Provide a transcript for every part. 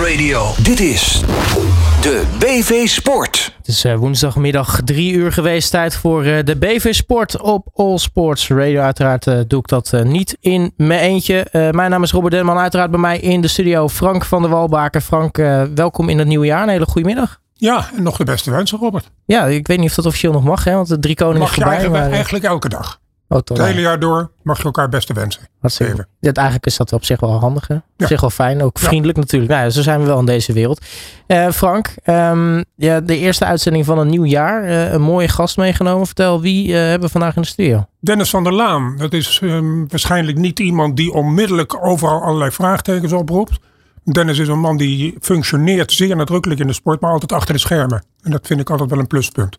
Radio. Dit is de BV Sport. Het is eh, woensdagmiddag drie uur geweest. Tijd voor eh, de BV Sport op All Sports Radio. Uiteraard eh, doe ik dat niet in mijn eentje. mijn naam is Robert Denman. Uiteraard bij mij in de studio Frank van der Walbaken. Frank, welkom in het nieuwe jaar. Een hele goede middag. Ja, en nog de beste wensen, Robert. Ja, ik weet niet of dat officieel nog mag, hè? want de drie koningen mag is voorbij. Mag je eigenlijk elke dag. Het hele jaar door mag je elkaar beste wensen. Hartstikke. Ja, eigenlijk is dat op zich wel handig. Hè? Op ja. zich wel fijn. Ook vriendelijk natuurlijk. Nou, zo zijn we wel in deze wereld. Uh, Frank, um, ja, de eerste uitzending van een nieuw jaar. Uh, een mooie gast meegenomen. Vertel, wie uh, hebben we vandaag in de studio? Dennis van der Laan. Dat is um, waarschijnlijk niet iemand die onmiddellijk overal allerlei vraagtekens oproept. Dennis is een man die functioneert zeer nadrukkelijk in de sport, maar altijd achter de schermen. En dat vind ik altijd wel een pluspunt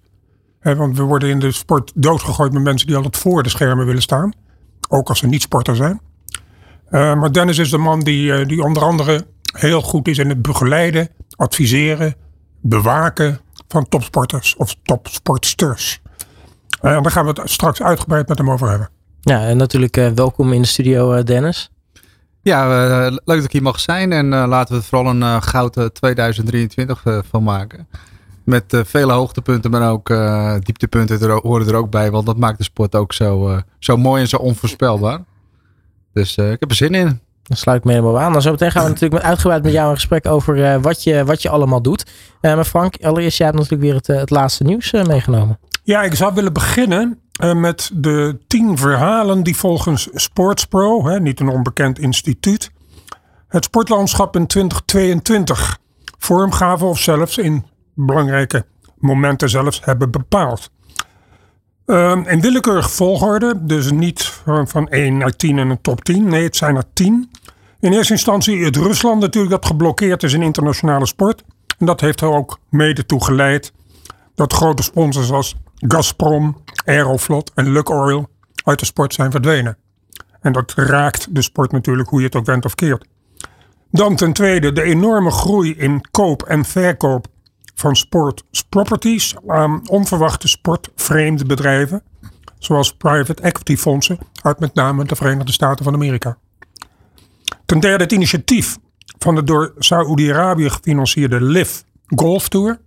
want we worden in de sport doodgegooid met mensen die altijd voor de schermen willen staan. Ook als ze niet sporter zijn. Uh, maar Dennis is de man die, uh, die onder andere heel goed is in het begeleiden, adviseren, bewaken van topsporters of topsportsters. Uh, daar gaan we het straks uitgebreid met hem over hebben. Ja, en natuurlijk welkom in de studio Dennis. Ja, leuk dat ik hier mag zijn en laten we er vooral een gouden 2023 van maken. Met uh, vele hoogtepunten, maar ook uh, dieptepunten er, horen er ook bij. Want dat maakt de sport ook zo, uh, zo mooi en zo onvoorspelbaar. Dus ik heb er zin in. Dan sluit ik me helemaal aan. Dan zo meteen gaan we natuurlijk uitgebreid met jou een gesprek over wat, je, wat je allemaal doet. maar Frank, allereerst, jij hebt natuurlijk weer het, het laatste nieuws meegenomen. Ja, ik zou willen beginnen met de tien verhalen die volgens Sportspro, hè, niet een onbekend instituut, het sportlandschap in 2022 vorm gaven of zelfs in belangrijke momenten zelfs hebben bepaald. Uh, in willekeurige volgorde, dus niet van 1 naar 10 en een top 10. Nee, het zijn er 10. In eerste instantie het Rusland natuurlijk dat geblokkeerd is in internationale sport. En dat heeft er ook mede toe geleid dat grote sponsors als Gazprom, Aeroflot en Lukoil uit de sport zijn verdwenen. En dat raakt de sport natuurlijk hoe je het ook went of keert. Dan ten tweede de enorme groei in koop en verkoop van sportproperties aan onverwachte sportvreemde bedrijven, zoals private equity fondsen uit met name de Verenigde Staten van Amerika. Ten derde het initiatief van de door Saoedi-Arabië gefinancierde LIV Golf Tour.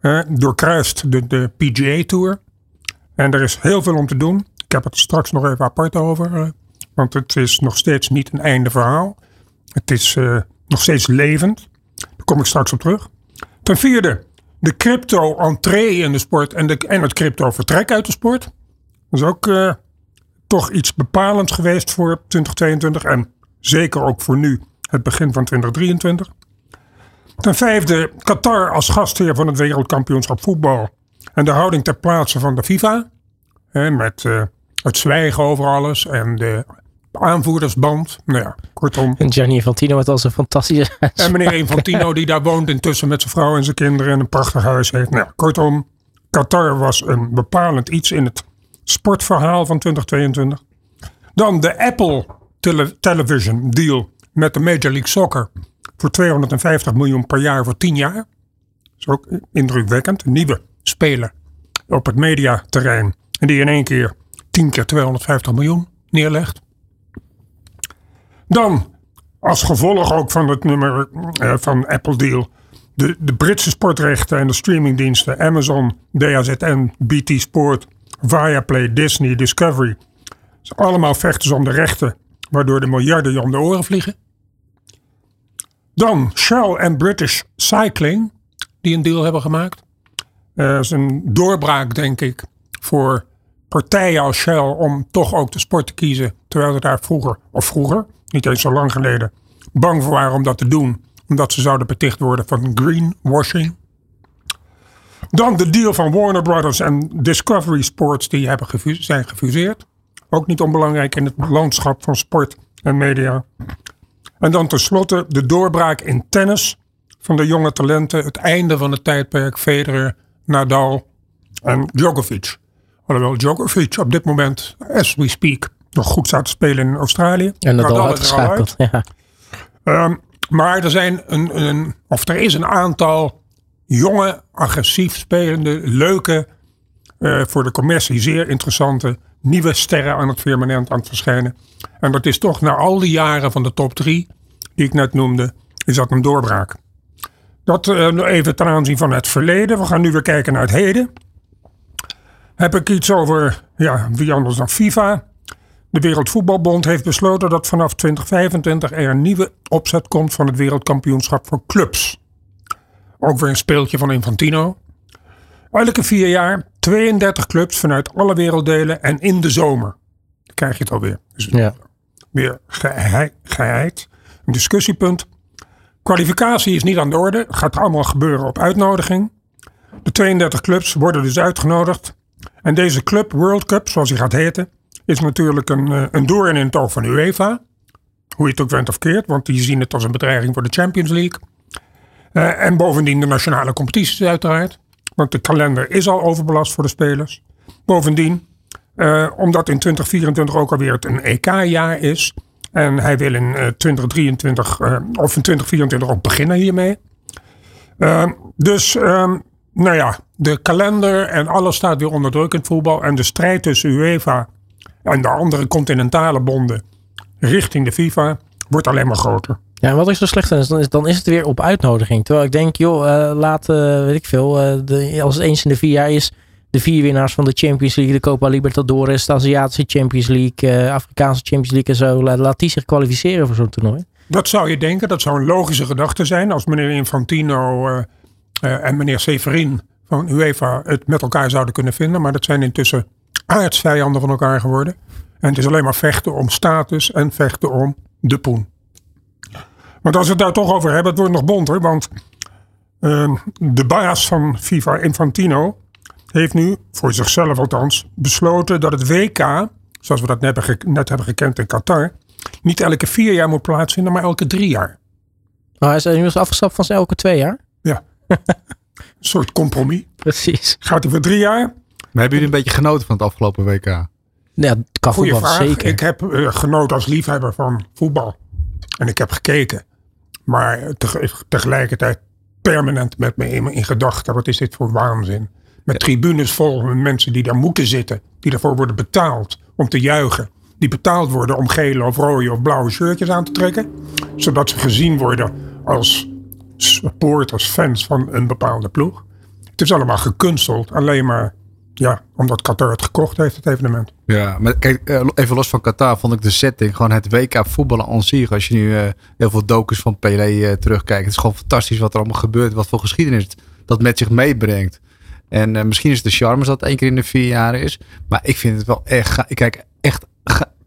Eh, doorkruist de, de PGA Tour. En er is heel veel om te doen. Ik heb het straks nog even apart over. Eh, want het is nog steeds niet een einde verhaal. Het is uh, nog steeds levend. Daar kom ik straks op terug. Ten vierde, de crypto-entree in de sport en, de, en het crypto-vertrek uit de sport. Dat is ook uh, toch iets bepalends geweest voor 2022 en zeker ook voor nu, het begin van 2023. Ten vijfde, Qatar als gastheer van het wereldkampioenschap voetbal en de houding ter plaatse van de FIFA. Hè, met uh, het zwijgen over alles en de aanvoerdersband. Nou ja, kortom. En Gianni Infantino met al zijn fantastische... En meneer Infantino die daar woont intussen met zijn vrouw en zijn kinderen en een prachtig huis heeft. Nou, kortom, Qatar was een bepalend iets in het sportverhaal van 2022. Dan de Apple Television deal met de Major League Soccer voor 250 miljoen per jaar voor 10 jaar. Dat is ook indrukwekkend. Een nieuwe speler op het mediaterrein. En die in één keer 10 keer 250 miljoen neerlegt. Dan, als gevolg ook van het nummer uh, van Apple Deal, de, de Britse sportrechten en de streamingdiensten Amazon, DAZN, BT Sport, Viaplay, Disney, Discovery. Ze allemaal vechten om de rechten, waardoor de miljarden je om de oren vliegen. Dan Shell en British Cycling, die een deal hebben gemaakt. Uh, dat is een doorbraak, denk ik, voor partijen als Shell om toch ook de sport te kiezen. Terwijl ze daar vroeger, of vroeger, niet eens zo lang geleden, bang voor waren om dat te doen. Omdat ze zouden beticht worden van greenwashing. Dan de deal van Warner Brothers en Discovery Sports, die hebben zijn gefuseerd. Ook niet onbelangrijk in het landschap van sport en media. En dan tenslotte de doorbraak in tennis van de jonge talenten. Het einde van het tijdperk Federer, Nadal en Djokovic. Alhoewel Djokovic op dit moment, as we speak, nog goed staat te spelen in Australië. En dat al uitgeschakeld. Ja. Um, maar er zijn een, een, of er is een aantal jonge, agressief spelende, leuke, uh, voor de commercie zeer interessante nieuwe sterren aan het firmament aan het verschijnen. En dat is toch na al die jaren van de top drie, die ik net noemde, is dat een doorbraak. Dat uh, even ten aanzien van het verleden. We gaan nu weer kijken naar het heden. Heb ik iets over, ja, wie anders dan FIFA. De Wereldvoetbalbond heeft besloten dat vanaf 2025 er een nieuwe opzet komt van het wereldkampioenschap voor clubs. Ook weer een speeltje van Infantino. Elke vier jaar 32 clubs vanuit alle werelddelen en in de zomer. Dan krijg je het alweer. Dus Ja. weer geheid, geheid. Een discussiepunt. Kwalificatie is niet aan de orde. Gaat allemaal gebeuren op uitnodiging. De 32 clubs worden dus uitgenodigd. En deze club, World Cup, zoals hij gaat heten, is natuurlijk een, eh, een door in het oog van UEFA. Hoe je het ook went of keert, want die zien het als een bedreiging voor de Champions League. Eh, en bovendien de nationale competities uiteraard. Want de kalender is al overbelast voor de spelers. Bovendien, eh, omdat in 2024 ook alweer het een EK-jaar is. En hij wil in eh, 2023 eh, of in 2024 ook beginnen hiermee. Dus, ehm, nou ja, de kalender en alles staat weer onder druk in het voetbal. En de strijd tussen UEFA en de andere continentale bonden richting de FIFA wordt alleen maar groter. Ja, en wat is zo slecht aan is, dan is, dan is het weer op uitnodiging. Terwijl ik denk, joh, eh, laat, eh, weet ik veel, eh, de, als het eens in de vier jaar is, de vier winnaars van de Champions League, de Copa Libertadores, de Aziatische Champions League, Afrikaanse Champions League en zo, la- laat die zich kwalificeren voor zo'n toernooi. Dat zou je denken, dat zou een logische gedachte zijn als meneer Infantino en meneer Severin van UEFA het met elkaar zouden kunnen vinden. Maar dat zijn intussen aardsvijanden van elkaar geworden. En het is alleen maar vechten om status en vechten om de poen. Want als we het daar toch over hebben, het wordt nog bonter. Want eh, de baas van FIFA, Infantino, heeft nu, voor zichzelf althans, besloten dat het WK, zoals we dat net hebben, net hebben gekend in Qatar, niet elke vier jaar moet plaatsvinden, maar elke drie jaar. Maar hij is inmiddels afgestapt van zijn elke twee jaar. Een soort compromis. Precies. Gaat hij voor drie jaar? Maar hebben jullie een beetje genoten van het afgelopen WK? Ja, kan Goeie voetbal vraag. zeker. Ik heb eh, genoten als liefhebber van voetbal. En ik heb gekeken. Maar teg- tegelijkertijd permanent met me in, in gedachten. Wat is dit voor waanzin? Met tribunes vol met mensen die daar moeten zitten. Die ervoor worden betaald om te juichen. Die betaald worden om gele of rode of blauwe shirtjes aan te trekken. Zodat ze gezien worden als supporters, fans van een bepaalde ploeg. Het is allemaal gekunsteld. Alleen maar ja, omdat Qatar het gekocht heeft, het evenement. Ja, maar kijk, eh, even los van Qatar vond ik de setting, gewoon het WK voetballen aan zich. Als je nu eh, heel veel docus van Pelé eh, terugkijkt. Het is gewoon fantastisch wat er allemaal gebeurt. Wat voor geschiedenis dat met zich meebrengt. En misschien is het de charme dat één keer in de vier jaar is. Maar ik vind het wel echt, ik kijk echt,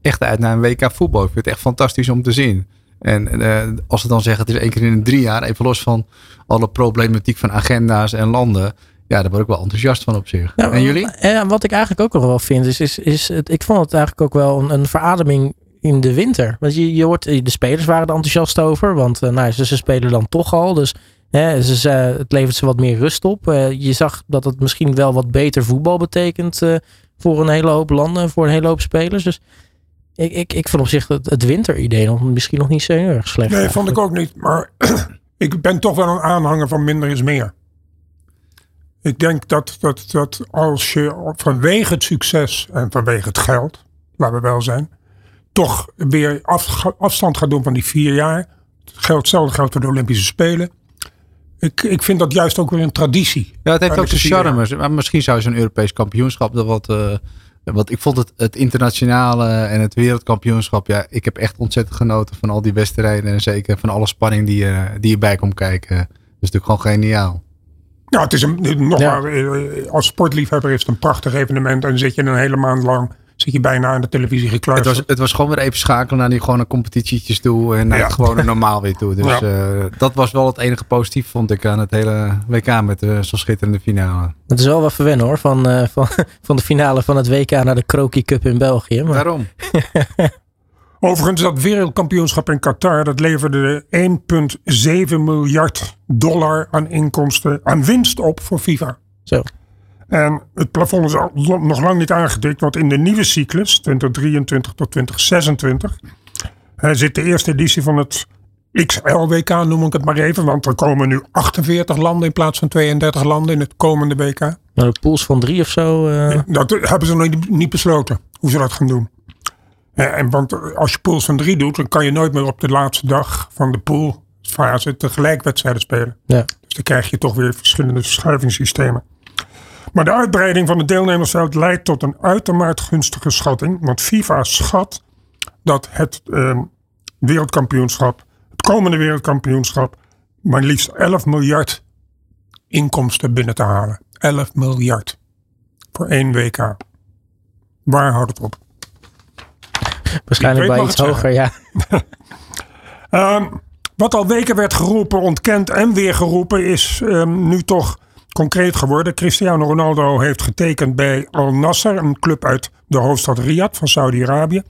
echt uit naar een WK voetbal. Ik vind het echt fantastisch om te zien. En eh, als ze dan zeggen het is één keer in de drie jaar. Even los van alle problematiek van agenda's en landen. Ja, daar word ik wel enthousiast van op zich. Ja, en jullie? En wat ik eigenlijk ook nog wel vind, is, is, is het, ik vond het eigenlijk ook wel een, een verademing in de winter. Want je, je hoort, de spelers waren er enthousiast over, want eh, nou, ze, ze spelen dan toch al. Dus hè, ze, het levert ze wat meer rust op. Eh, je zag dat het misschien wel wat beter voetbal betekent eh, voor een hele hoop landen, voor een hele hoop spelers. Dus ik, ik, ik vond op zich het, het winteridee nog, misschien nog niet zo heel erg slecht. Nee, vond ik ook niet. Maar ik ben toch wel een aanhanger van minder is meer. Ik denk dat, dat, dat als je vanwege het succes en vanwege het geld, laten we wel zijn, toch weer af- afstand gaat doen van die vier jaar. Hetzelfde geldt voor de Olympische Spelen. Ik, ik vind dat juist ook weer een traditie. Ja, het heeft ook zijn charme. Maar misschien zou zo'n Europees kampioenschap dat wat. eh, want ik vond het, het internationale en het wereldkampioenschap. Ja, ik heb echt ontzettend genoten van al die wedstrijden. En zeker van alle spanning die, je die je bij komt kijken. Dat is natuurlijk gewoon geniaal. Ja, het is een, nogmaals, eh, als sportliefhebber is het een prachtig evenement. En dan zit je een hele maand lang zit je bijna aan de televisie Het gekluisterd. was, het was gewoon weer even schakelen naar die gewone competitietjes toe. En naar Ja. het gewone normaal weer toe. Dus Ja. eh, dat was wel het enige positief vond ik aan het hele WK met de zo'n schitterende finale. Het is wel wat verwennen hoor, van, eh, van, van de finale van het WK naar de Kroki Cup in België. Maar, Waarom? Overigens, dat wereldkampioenschap in Qatar, dat leverde 1,7 miljard dollar aan inkomsten, aan winst op voor FIFA. Zo. En het plafond is nog lang niet aangetikt, want in de nieuwe cyclus, 2023 tot 2026, eh, zit de eerste editie van het XL-WK, noem ik het maar even. Want er komen nu 48 landen in plaats van 32 landen in het komende WK. Nou, de pools van drie of zo. eh, Dat hebben ze nog niet, besloten, hoe ze dat gaan doen. En want als je pools van drie doet, dan kan je nooit meer op de laatste dag van de pool fase tegelijk wedstrijden spelen. Ja. Dus dan krijg je toch weer verschillende verschuivingssystemen. Maar de uitbreiding van het deelnemersveld leidt tot een uitermate gunstige schatting. Want FIFA schat dat het eh, wereldkampioenschap, het komende wereldkampioenschap, maar liefst 11 miljard inkomsten binnen te halen. 11 miljard voor één WK. Waar houdt het op? Waarschijnlijk bij iets hoger, ja. Ehm, wat al weken werd geroepen, ontkend en weer geroepen, is ehm, nu toch concreet geworden. Cristiano Ronaldo heeft getekend bij Al Nasser, een club uit de hoofdstad Riyadh van Saudi-Arabië.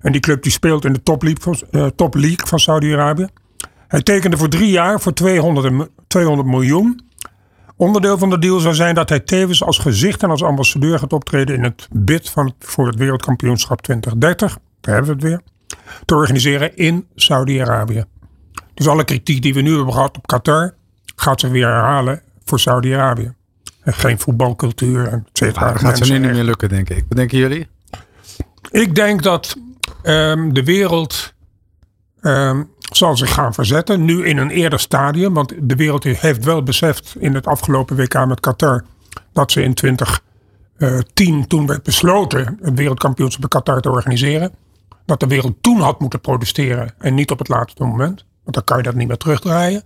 En die club die speelt in de top league van, eh, Saudi-Arabië. Hij tekende voor drie jaar voor 200, en- 200 miljoen. Onderdeel van de deal zou zijn dat hij tevens als gezicht en als ambassadeur gaat optreden in het bid van, voor het wereldkampioenschap 2030. Daar hebben we het weer. Te organiseren in Saudi-Arabië. Dus alle kritiek die we nu hebben gehad op Qatar, gaat ze weer herhalen voor Saudi-Arabië. En geen voetbalcultuur, en et cetera. Maar dat gaat nu niet meer lukken, denk ik. Wat denken jullie? Ik denk dat ehm, de wereld ehm, zal zich gaan verzetten. Nu in een eerder stadium. Want de wereld heeft wel beseft in het afgelopen WK met Qatar. Dat ze in 2010, toen werd besloten het wereldkampioenschap in Qatar te organiseren. Dat de wereld toen had moeten protesteren. En niet op het laatste moment. Want dan kan je dat niet meer terugdraaien.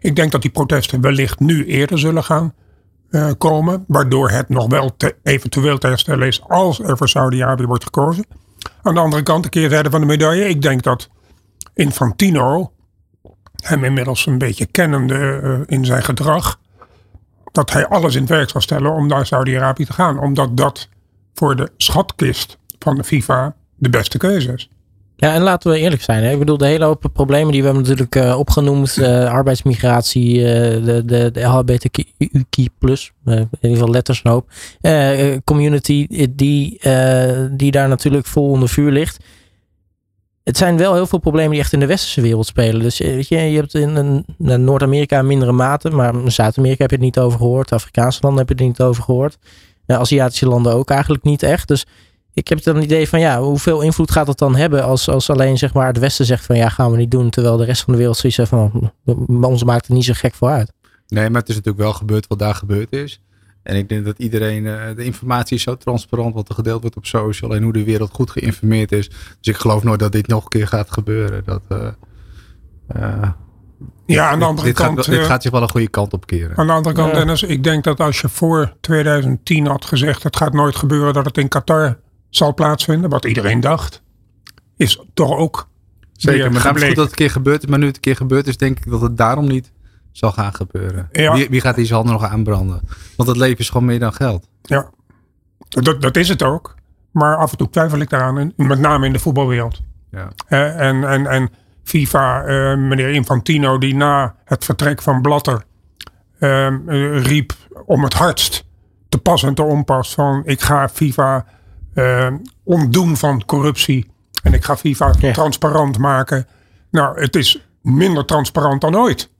Ik denk dat die protesten wellicht nu eerder zullen gaan eh, komen. Waardoor het nog wel eventueel te herstellen is als er voor Saudi-Arabië wordt gekozen. Aan de andere kant, de keerzijde van de medaille. Ik denk dat Infantino, hem inmiddels een beetje kennende eh, in zijn gedrag. Dat hij alles in het werk zal stellen om naar Saudi-Arabië te gaan. Omdat dat voor de schatkist van de FIFA de beste keuze is. Ja, en laten we eerlijk zijn. Hè? Ik bedoel, de hele hoop problemen die we hebben natuurlijk eh, opgenoemd. eh, arbeidsmigratie, eh, de, de, de LHBTQ+, eh, in ieder geval letters een hoop. community die, die daar natuurlijk vol onder vuur ligt. Het zijn wel heel veel problemen die echt in de westerse wereld spelen. Dus weet je, je hebt in, in Noord-Amerika in mindere mate. Maar in Zuid-Amerika heb je het niet over gehoord. Afrikaanse landen heb je het niet over gehoord. Eh, Aziatische landen ook eigenlijk niet echt. Dus ik heb dan het idee van ja, hoeveel invloed gaat het dan hebben als, als alleen zeg maar het Westen zegt van ja, gaan we niet doen. Terwijl de rest van de wereld zoiets heeft van "Hm, ons maakt het niet zo gek voor uit. Nee, maar het is natuurlijk wel gebeurd wat daar gebeurd is. En ik denk dat iedereen, eh, de informatie is zo transparant wat er gedeeld wordt op social en hoe de wereld goed geïnformeerd is. Dus ik geloof nooit dat dit nog een keer gaat gebeuren. Dat, eh, eh, Ja, aan de dit- andere dit, kant. Gaat, dit gaat zich wel een goede kant op keren. Aan de andere kant, Ja. Dennis, ik denk dat als je voor 2010 had gezegd: het gaat nooit gebeuren dat het in Qatar zal plaatsvinden, wat iedereen dacht, is toch ook. Zeker, maar is het goed dat het een keer gebeurd is. Maar nu het een keer gebeurd is, denk ik dat het daarom niet zal gaan gebeuren. Ja. Wie, wie gaat die handen nog aanbranden? Want het leven is gewoon meer dan geld. Ja, dat, dat is het ook. Maar af en toe twijfel ik daaraan, met name in de voetbalwereld. Ja. Eh, en, en, en FIFA, eh, meneer Infantino, die na het vertrek van Blatter ehm, eh, riep om het hardst te pas en te onpas van ik ga FIFA ontdoen van corruptie en ik ga FIFA Ja. transparant maken. Nou, het is minder transparant dan ooit.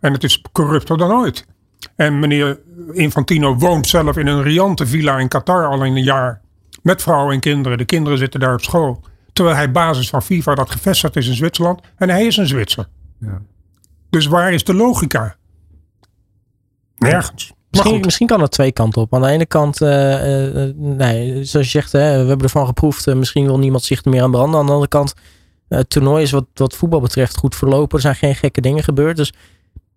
En het is corrupter dan ooit. En meneer Infantino woont zelf in een riante villa in Qatar al een jaar. Met vrouwen en kinderen. De kinderen zitten daar op school. Terwijl hij basis van FIFA dat gevestigd is in Zwitserland. En hij is een Zwitser. Ja. Dus waar is de logica? Nergens. Misschien, kan het twee kanten op. Aan de ene kant, eh, eh, nee, zoals je zegt, hè, we hebben ervan geproefd. eh, misschien wil niemand zich er meer aan branden. Aan de andere kant, het toernooi is wat, wat voetbal betreft goed verlopen. Er zijn geen gekke dingen gebeurd. Dus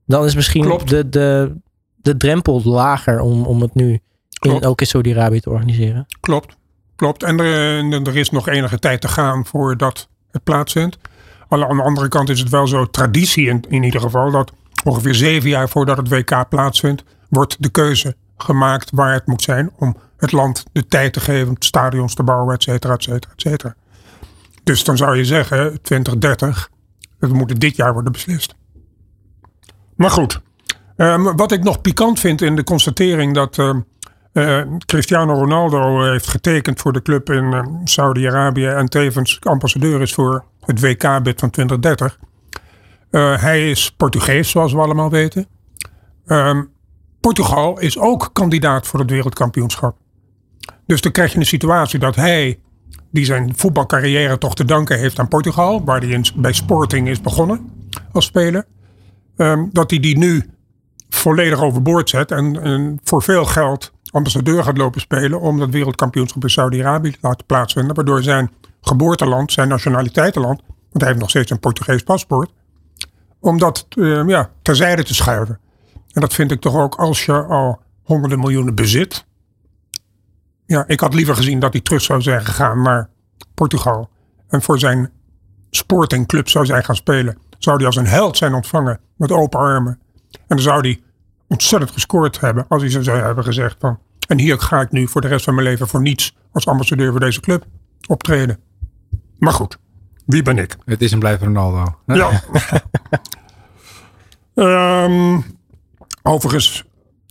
dan is misschien Klopt. de, de, de drempel lager om, om het nu in, ook in Saudi-Arabië te organiseren. klopt. Klopt. En er, er is nog enige tijd te gaan voordat het plaatsvindt. Aan aan de andere kant is het wel zo traditie in, in ieder geval. Dat ongeveer zeven jaar voordat het WK plaatsvindt. Wordt de keuze gemaakt waar het moet zijn. Om het land de tijd te geven. Stadions te bouwen, et cetera, et cetera, et cetera. Dus dan zou je zeggen 2030. Het moet dit jaar worden beslist. Maar goed. Ehm, wat ik nog pikant vind in de constatering dat ehm, eh, Cristiano Ronaldo heeft getekend voor de club in eh, Saudi-Arabië en tevens ambassadeur is voor het WK-bid van 2030. Eh, hij is Portugees, zoals we allemaal weten. Ehm, Portugal is ook kandidaat voor het wereldkampioenschap. Dus dan krijg je een situatie dat hij, die zijn voetbalcarrière toch te danken heeft aan Portugal, waar hij bij Sporting is begonnen als speler. ehm, dat hij die nu volledig overboord zet en, voor veel geld ambassadeur gaat lopen spelen om dat wereldkampioenschap in Saudi-Arabië te laten plaatsvinden. Waardoor zijn geboorteland, zijn nationaliteitenland, want hij heeft nog steeds een Portugees paspoort, om dat uh, ja, terzijde te schuiven. En dat vind ik toch ook als je al honderden miljoenen bezit. Ja, ik had liever gezien dat hij terug zou zijn gegaan naar Portugal. En voor zijn sportingclub zou zijn gaan spelen. Zou hij als een held zijn ontvangen met open armen. En dan zou hij ontzettend gescoord hebben als hij zou hebben gezegd van... En hier ga ik nu voor de rest van mijn leven voor niets als ambassadeur voor deze club optreden. Maar goed, wie ben ik? Het is en blijft Ronaldo. Ja. um, overigens,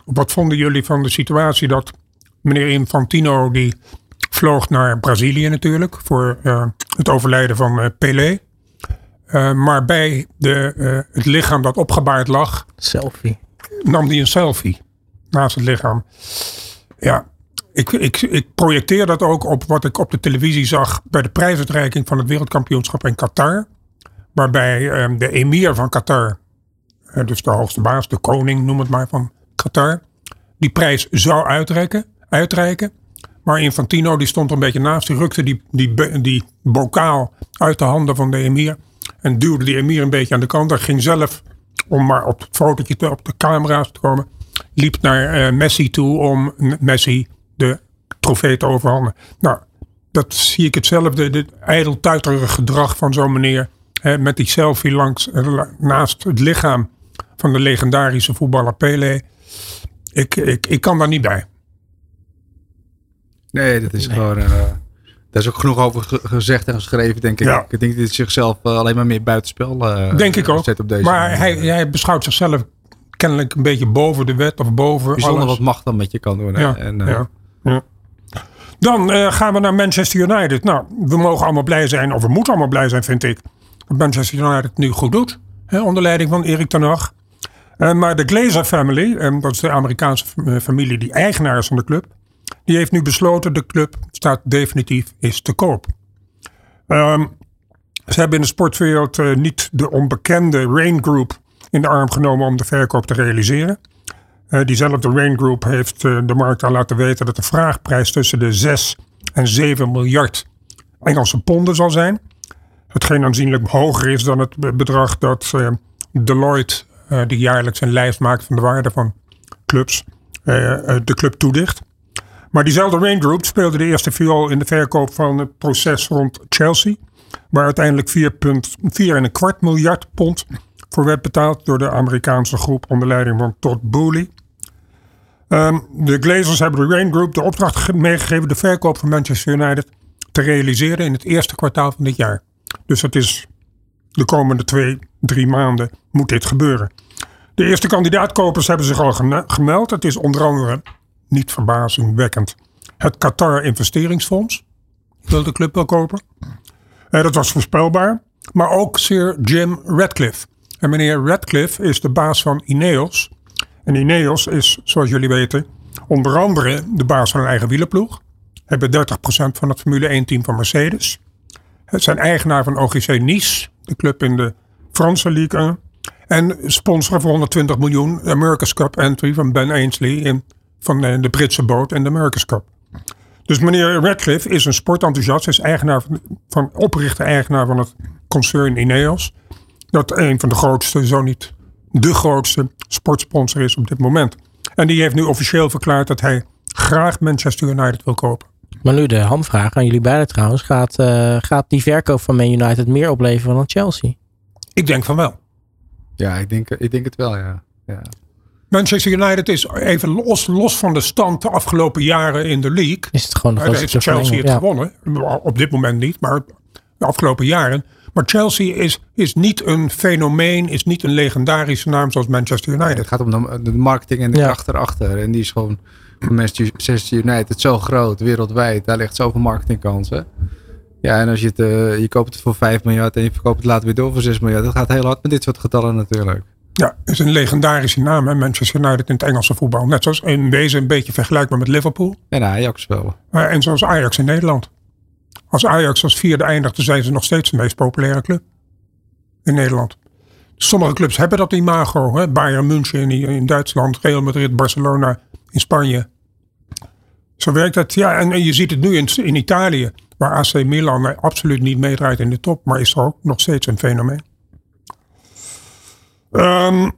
wat vonden jullie van de situatie dat meneer Infantino die vloog naar Brazilië natuurlijk voor uh, het overlijden van uh, Pelé. Uh, maar bij de, het lichaam dat opgebaard lag, selfie. nam hij een selfie naast het lichaam. Ja, ik, ik, ik projecteer dat ook op wat ik op de televisie zag bij de prijsuitreiking van het wereldkampioenschap in Qatar. Waarbij de emir van Qatar, dus de hoogste baas, de koning noem het maar van Qatar, die prijs zou uitreiken. uitreiken. Maar Infantino die stond er een beetje naast. Die rukte die, die, die bokaal uit de handen van de emir. En duwde die emir een beetje aan de kant. Hij ging zelf, om maar op het fotootje te, op de camera's te komen. Liep naar uh, Messi toe om Messi de trofee te overhandigen. Nou, dat zie ik hetzelfde. Dit ijdeltuiterige gedrag van zo'n meneer. Hè, met die selfie langs, eh, naast het lichaam van de legendarische voetballer Pelé. Ik, ik, ik kan daar niet bij. Nee, dat is gewoon. Uh, daar is ook genoeg over gezegd en geschreven, denk ik. Ik denk dat hij zichzelf uh, alleen maar meer buitenspel uh, denk ik ook. zet op deze Maar hij, hij beschouwt zichzelf kennelijk een beetje boven de wet of boven. Bijzonder alles. wat macht dan met je kan doen. Ja, en, ja, ja. Dan gaan we naar Manchester United. Nou, we mogen allemaal blij zijn, of we moeten allemaal blij zijn, vind ik. Dat Manchester United het nu goed doet. Hè, onder leiding van Erik ten Hag. Maar de Glazer family, dat is de Amerikaanse familie die eigenaar is van de club die heeft nu besloten, de club staat definitief is te koop. Um, ze hebben in de sportwereld niet de onbekende Rain Group in de arm genomen om de verkoop te realiseren. Diezelfde Rain Group heeft de markt al laten weten dat de vraagprijs tussen de 6 en 7 miljard Engelse ponden zal zijn. Hetgeen aanzienlijk hoger is dan het bedrag dat Deloitte, die jaarlijks een lijst maakt van de waarde van clubs, de club toedicht. Maar diezelfde Rain Group speelde de eerste viool in de verkoop van het proces rond Chelsea. Waar uiteindelijk 4,4 kwart miljard pond voor werd betaald door de Amerikaanse groep onder leiding van Todd Boehly. Um, de Glazers hebben de Rain Group de opdracht meegegeven de verkoop van Manchester United te realiseren in het eerste kwartaal van dit jaar. Dus dat is de komende twee, drie maanden moet dit gebeuren. De eerste kandidaatkopers hebben zich al gemeld. Het is onder andere niet verbazingwekkend. Het Qatar Investeringsfonds wil de club wel kopen. Uh, dat was voorspelbaar. Maar ook Sir Jim Radcliffe. En meneer Radcliffe is de baas van Ineos. En Ineos is, zoals jullie weten, onder andere de baas van een eigen wielerploeg. Hebben 30% van het Formule 1-team van Mercedes. Het zijn eigenaar van OGC Nice, de club in de Franse Ligue 1. En sponsoren voor 120 miljoen de America's Cup entry van Ben Ainsley in van de Britse boot en de America's Cup. Dus meneer Radcliffe is een sportenthousiast. Is eigenaar van, van oprichter-eigenaar van het concern Ineos. Dat een van de grootste, zo niet de grootste sportsponsor is op dit moment. En die heeft nu officieel verklaard dat hij graag Manchester United wil kopen. Maar nu de hamvraag aan jullie beiden trouwens. Gaat, uh, gaat die verkoop van Man United meer opleveren dan Chelsea? Ik denk van wel. Ja, ik denk, ik denk het wel, ja. ja. Manchester United is even los, los van de stand de afgelopen jaren in de league. Is het gewoon de grootste heeft Chelsea het ja. gewonnen. Op dit moment niet, maar de afgelopen jaren. Maar Chelsea is, is niet een fenomeen, is niet een legendarische naam zoals Manchester United. het gaat om de, de marketing en de ja. kracht erachter. En die is gewoon Manchester United zo groot, wereldwijd. Daar ligt zoveel marketingkansen. Ja, en als je het, uh, je koopt het voor 5 miljard en je verkoopt het later weer door voor 6 miljard. Dat gaat heel hard met dit soort getallen natuurlijk. Ja, is een legendarische naam, hè? Manchester United in het Engelse voetbal. Net zoals in wezen een beetje vergelijkbaar met Liverpool. En Ajax wel. en zoals Ajax in Nederland. Als Ajax als vierde eindigt, dan zijn ze nog steeds de meest populaire club in Nederland. sommige clubs hebben dat imago. Hè? Bayern München in, in Duitsland, Real Madrid, Barcelona in Spanje. Zo werkt het. Ja, en, je ziet het nu in, in Italië, waar AC Milan absoluut niet meedraait in de top, maar is ook nog steeds een fenomeen. Ehm,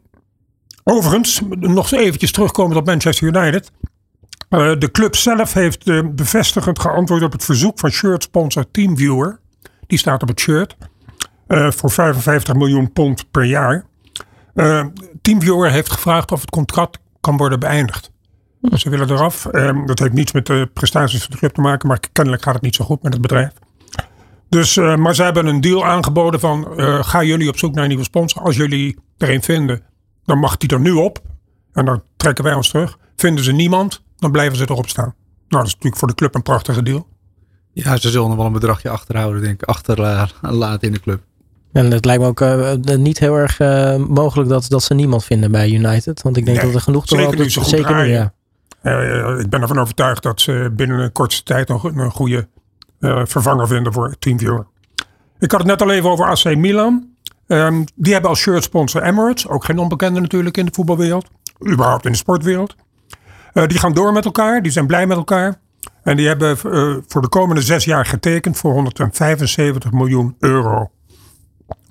overigens, nog eventjes terugkomen op Manchester United. Eh, de club zelf heeft uh, bevestigend geantwoord op het verzoek van shirt sponsor Teamviewer. Die staat op het shirt. Uh, voor 55 miljoen pond per jaar. Teamviewer heeft gevraagd of het contract kan worden beëindigd. Ze willen eraf. Ehm, dat heeft niets met de prestaties van de club te maken. Maar kennelijk gaat het niet zo goed met het bedrijf. Dus, maar ze hebben een deal aangeboden van gaan jullie op zoek naar een nieuwe sponsor. Als jullie er een vinden, dan mag die er nu op. En dan trekken wij ons terug. Vinden ze niemand, dan blijven ze erop staan. Nou, dat is natuurlijk voor de club een prachtige deal. Ja, ze zullen nog wel een bedragje achterhouden, denk ik. Achterlaten in de club. En het lijkt me ook uh, niet heel erg uh, mogelijk dat, dat ze niemand vinden bij United. Want ik denk dat er genoeg toch wel... Zeker, zeker nu, ja. Uh, ik ben ervan overtuigd dat ze binnen een kortste tijd nog een, goede vervanger vinden voor Teamviewer. Ik had het net al even over AC Milan. Um, die hebben als shirt sponsor Emirates. Ook geen onbekende natuurlijk in de voetbalwereld. Überhaupt in de sportwereld. Uh, die gaan door met elkaar. Die zijn blij met elkaar. En die hebben voor de komende zes jaar getekend voor 175 miljoen euro.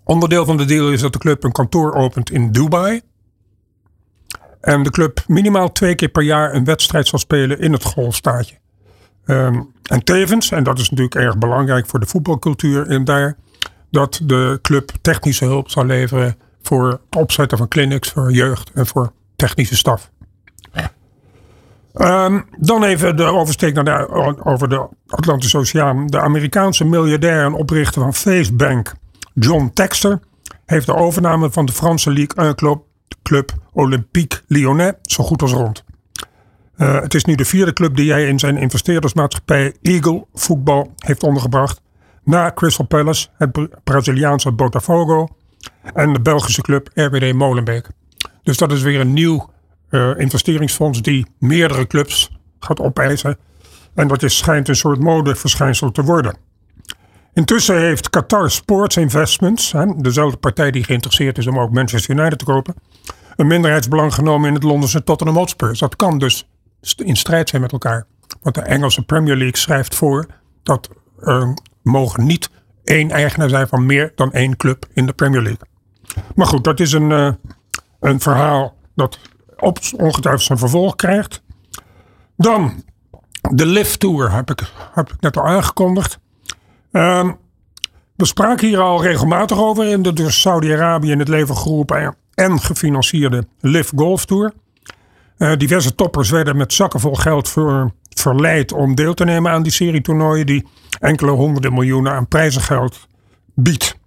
Onderdeel van de deal is dat de club een kantoor opent in Dubai. En de club minimaal twee keer per jaar een wedstrijd zal spelen in het golfstaatje. Um, en tevens, en dat is natuurlijk erg belangrijk voor de voetbalcultuur in daar, dat de club technische hulp zal leveren voor het opzetten van clinics voor jeugd en voor technische staf. Um, dan even de oversteek naar de, over de Atlantische Oceaan. De Amerikaanse miljardair en oprichter van Facebank, John Texter, heeft de overname van de Franse Ligue 1 club, club Olympique Lyonnais zo goed als rond. Uh, het is nu de vierde club die hij in zijn investeerdersmaatschappij Eagle Voetbal heeft ondergebracht. Na Crystal Palace, het Braziliaanse Botafogo en de Belgische club RWD Molenbeek. Dus dat is weer een nieuw uh, investeringsfonds die meerdere clubs gaat opeisen. En dat is, schijnt een soort modeverschijnsel te worden. Intussen heeft Qatar Sports Investments, hè, dezelfde partij die geïnteresseerd is om ook Manchester United te kopen, een minderheidsbelang genomen in het Londense Tottenham Hotspur. Dat kan dus in strijd zijn met elkaar. Want de Engelse Premier League schrijft voor dat er mogen niet één eigenaar zijn van meer dan één club in de Premier League. Maar goed, dat is een, uh, een verhaal dat op, ongetwijfeld zijn vervolg krijgt. Dan de Lift Tour heb ik, heb ik net al aangekondigd. Uh, we spraken hier al regelmatig over in de door Saudi-Arabië in het leven geroepen en gefinancierde Lift Golf Tour. Uh, diverse toppers werden met zakken vol geld verleid om deel te nemen aan die serie toernooien die enkele honderden miljoenen aan prijzengeld biedt.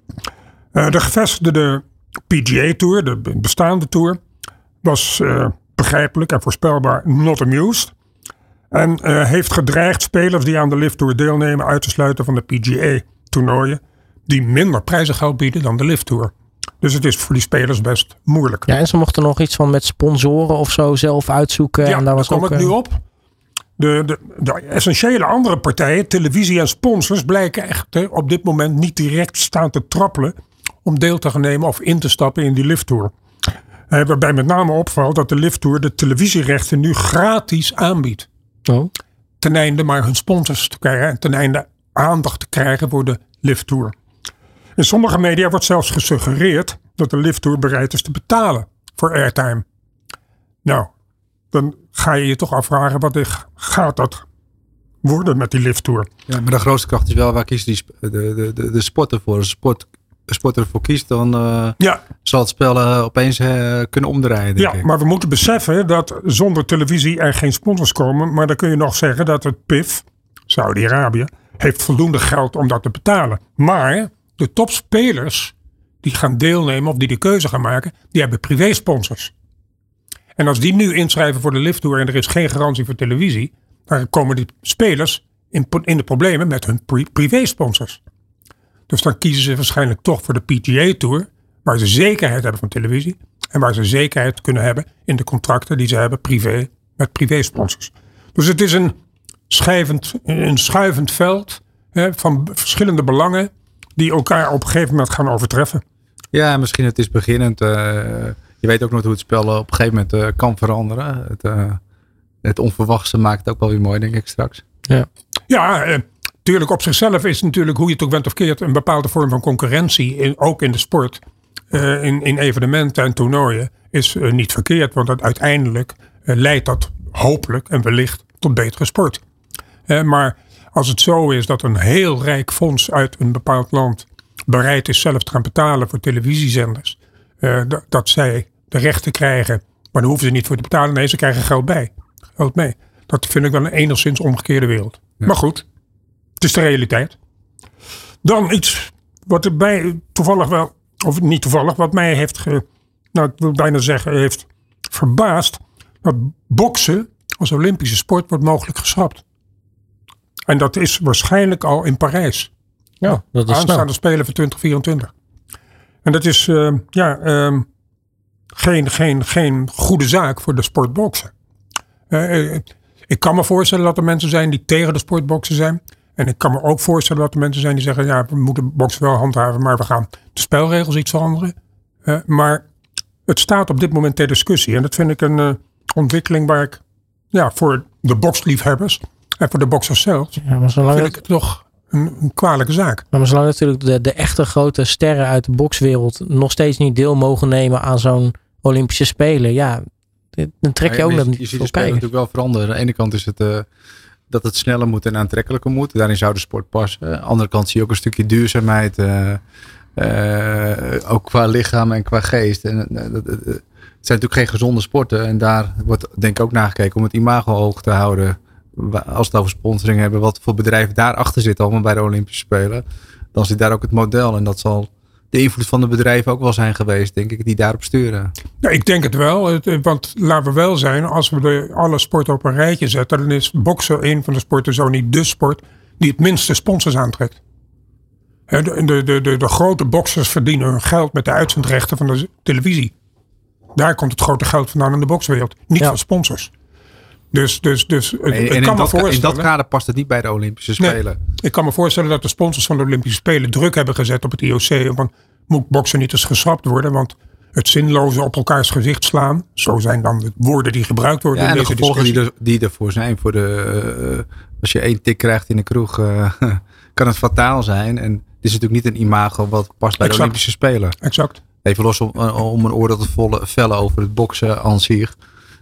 Uh, de gevestigde PGA Tour, de bestaande tour, was uh, begrijpelijk en voorspelbaar not amused. En uh, heeft gedreigd spelers die aan de Lift Tour deelnemen uit te sluiten van de PGA-toernooien. Die minder prijzengeld bieden dan de Lift Tour. Dus het is voor die spelers best moeilijk. Ja, en ze mochten nog iets van met sponsoren of zo zelf uitzoeken. Ja, en daar was kom ook, ik nu op. De, de, de, essentiële andere partijen, televisie en sponsors, blijken echt op dit moment niet direct staan te trappelen om deel te gaan nemen of in te stappen in die lifttour. Uh, waarbij met name opvalt dat de lifttour de televisierechten nu gratis aanbiedt. Oh. Ten einde maar hun sponsors te krijgen en ten einde aandacht te krijgen voor de lifttour. In sommige media wordt zelfs gesuggereerd dat de lifttour bereid is te betalen voor airtime. Nou, dan ga je je toch afvragen, wat gaat dat worden met die lifttour? Ja, maar de grootste kracht is wel, waar kiest die, de, de, de, de sporter voor? Sport, sporter ervoor kiest, dan ja. zal het spel uh, opeens uh, kunnen omdraaien. ja, ik. maar we moeten beseffen dat zonder televisie er geen sponsors komen. Maar dan kun je nog zeggen dat het PIF, Saudi-Arabië, heeft voldoende geld om dat te betalen. Maar de topspelers die gaan deelnemen of die de keuze gaan maken, die hebben privé-sponsors. En als die nu inschrijven voor de lifttour en er is geen garantie voor televisie, dan komen die spelers in, in de problemen met hun pri privé-sponsors. Dus dan kiezen ze waarschijnlijk toch voor de PGA Tour, waar ze zekerheid hebben van televisie en waar ze zekerheid kunnen hebben in de contracten die ze hebben privé met privé-sponsors. Dus het is een, schijvend, een schuivend veld hè, van verschillende belangen die elkaar op een gegeven moment gaan overtreffen. Ja, misschien het is beginnend. Uh, je weet ook nooit hoe het spel op een gegeven moment uh, kan veranderen. Het, uh, het onverwachte maakt het ook wel weer mooi, denk ik straks. Ja, ja tuurlijk op zichzelf is natuurlijk hoe je het ook bent of keert een bepaalde vorm van concurrentie, in, ook in de sport, in, in evenementen en toernooien, is niet verkeerd. Want dat uiteindelijk leidt dat hopelijk en wellicht tot betere sport. maar als het zo is dat een heel rijk fonds uit een bepaald land bereid is zelf te gaan betalen voor televisiezenders, dat zij de rechten krijgen, maar daar hoeven ze niet voor te betalen. Nee, ze krijgen geld bij. Geld mee. Dat vind ik wel een enigszins omgekeerde wereld. Maar goed, het is de realiteit. Dan iets wat er bij toevallig wel, of niet toevallig, wat mij heeft, ge, nou ik wil bijna zeggen, heeft verbaasd. Dat boksen als Olympische sport wordt mogelijk geschrapt. En dat is waarschijnlijk al in Parijs. Ja, dat is Aanstaande Spelen voor 2024. En dat is uh, ja, uh, geen, geen, geen goede zaak voor de sportboksen. Uh, ik kan me voorstellen dat er mensen zijn die tegen de sportboksen zijn. En ik kan me ook voorstellen dat er mensen zijn die zeggen: ja, we moeten boksen wel handhaven, maar we gaan de spelregels iets veranderen. maar het staat op dit moment ter discussie. En dat vind ik een ontwikkeling waar ik ja, voor de boksliefhebbers en voor de boxers zelf ja, maar zolang vind ik het toch een, een, kwalijke zaak. Maar zolang natuurlijk de, de echte grote sterren uit de bokswereld nog steeds niet deel mogen nemen aan zo'n Olympische Spelen, ja, dan trek je ook nog niet Je ziet de spelen natuurlijk wel veranderen. Aan de ene kant is het uh, dat het sneller moet en aantrekkelijker moet. Daarin zou de sport passen. Aan de andere kant zie je ook een stukje duurzaamheid. Uh, uh, ook qua lichaam en qua geest. En, het zijn natuurlijk geen gezonde sporten. En daar wordt denk ik ook nagekeken om het imago hoog te houden als het over sponsoring hebben, wat voor bedrijven daarachter zitten allemaal bij de Olympische Spelen. Dan zit daar ook het model. En dat zal de invloed van de bedrijven ook wel zijn geweest, denk ik, die daarop sturen. Ja, ik denk het wel. Want laten we wel zijn, als we de, alle sporten op een rijtje zetten, dan is boksen een van de sporten, zo niet de sport, die het minste sponsors aantrekt. De, de, de, de, de grote boxers verdienen hun geld met de uitzendrechten van de televisie. Daar komt het grote geld vandaan in de bokswereld. Niet van sponsors. Dus, dus, dus en, ik kan me voorstellen, in dat kader past het niet bij de Olympische Spelen. ik kan me voorstellen dat de sponsors van de Olympische Spelen druk hebben gezet op het IOC. Want moet boksen niet eens geschrapt worden? Want het zinloze op elkaars gezicht slaan. Zo zijn dan de woorden die gebruikt worden ja, in en deze de gevolgen die, er, die ervoor zijn. Voor de, uh, als je één tik krijgt in de kroeg, uh, kan het fataal zijn. En het is natuurlijk niet een imago wat past bij de Olympische Spelen. Exact. Even los om, om een oordeel te vellen over het boksen aan zich.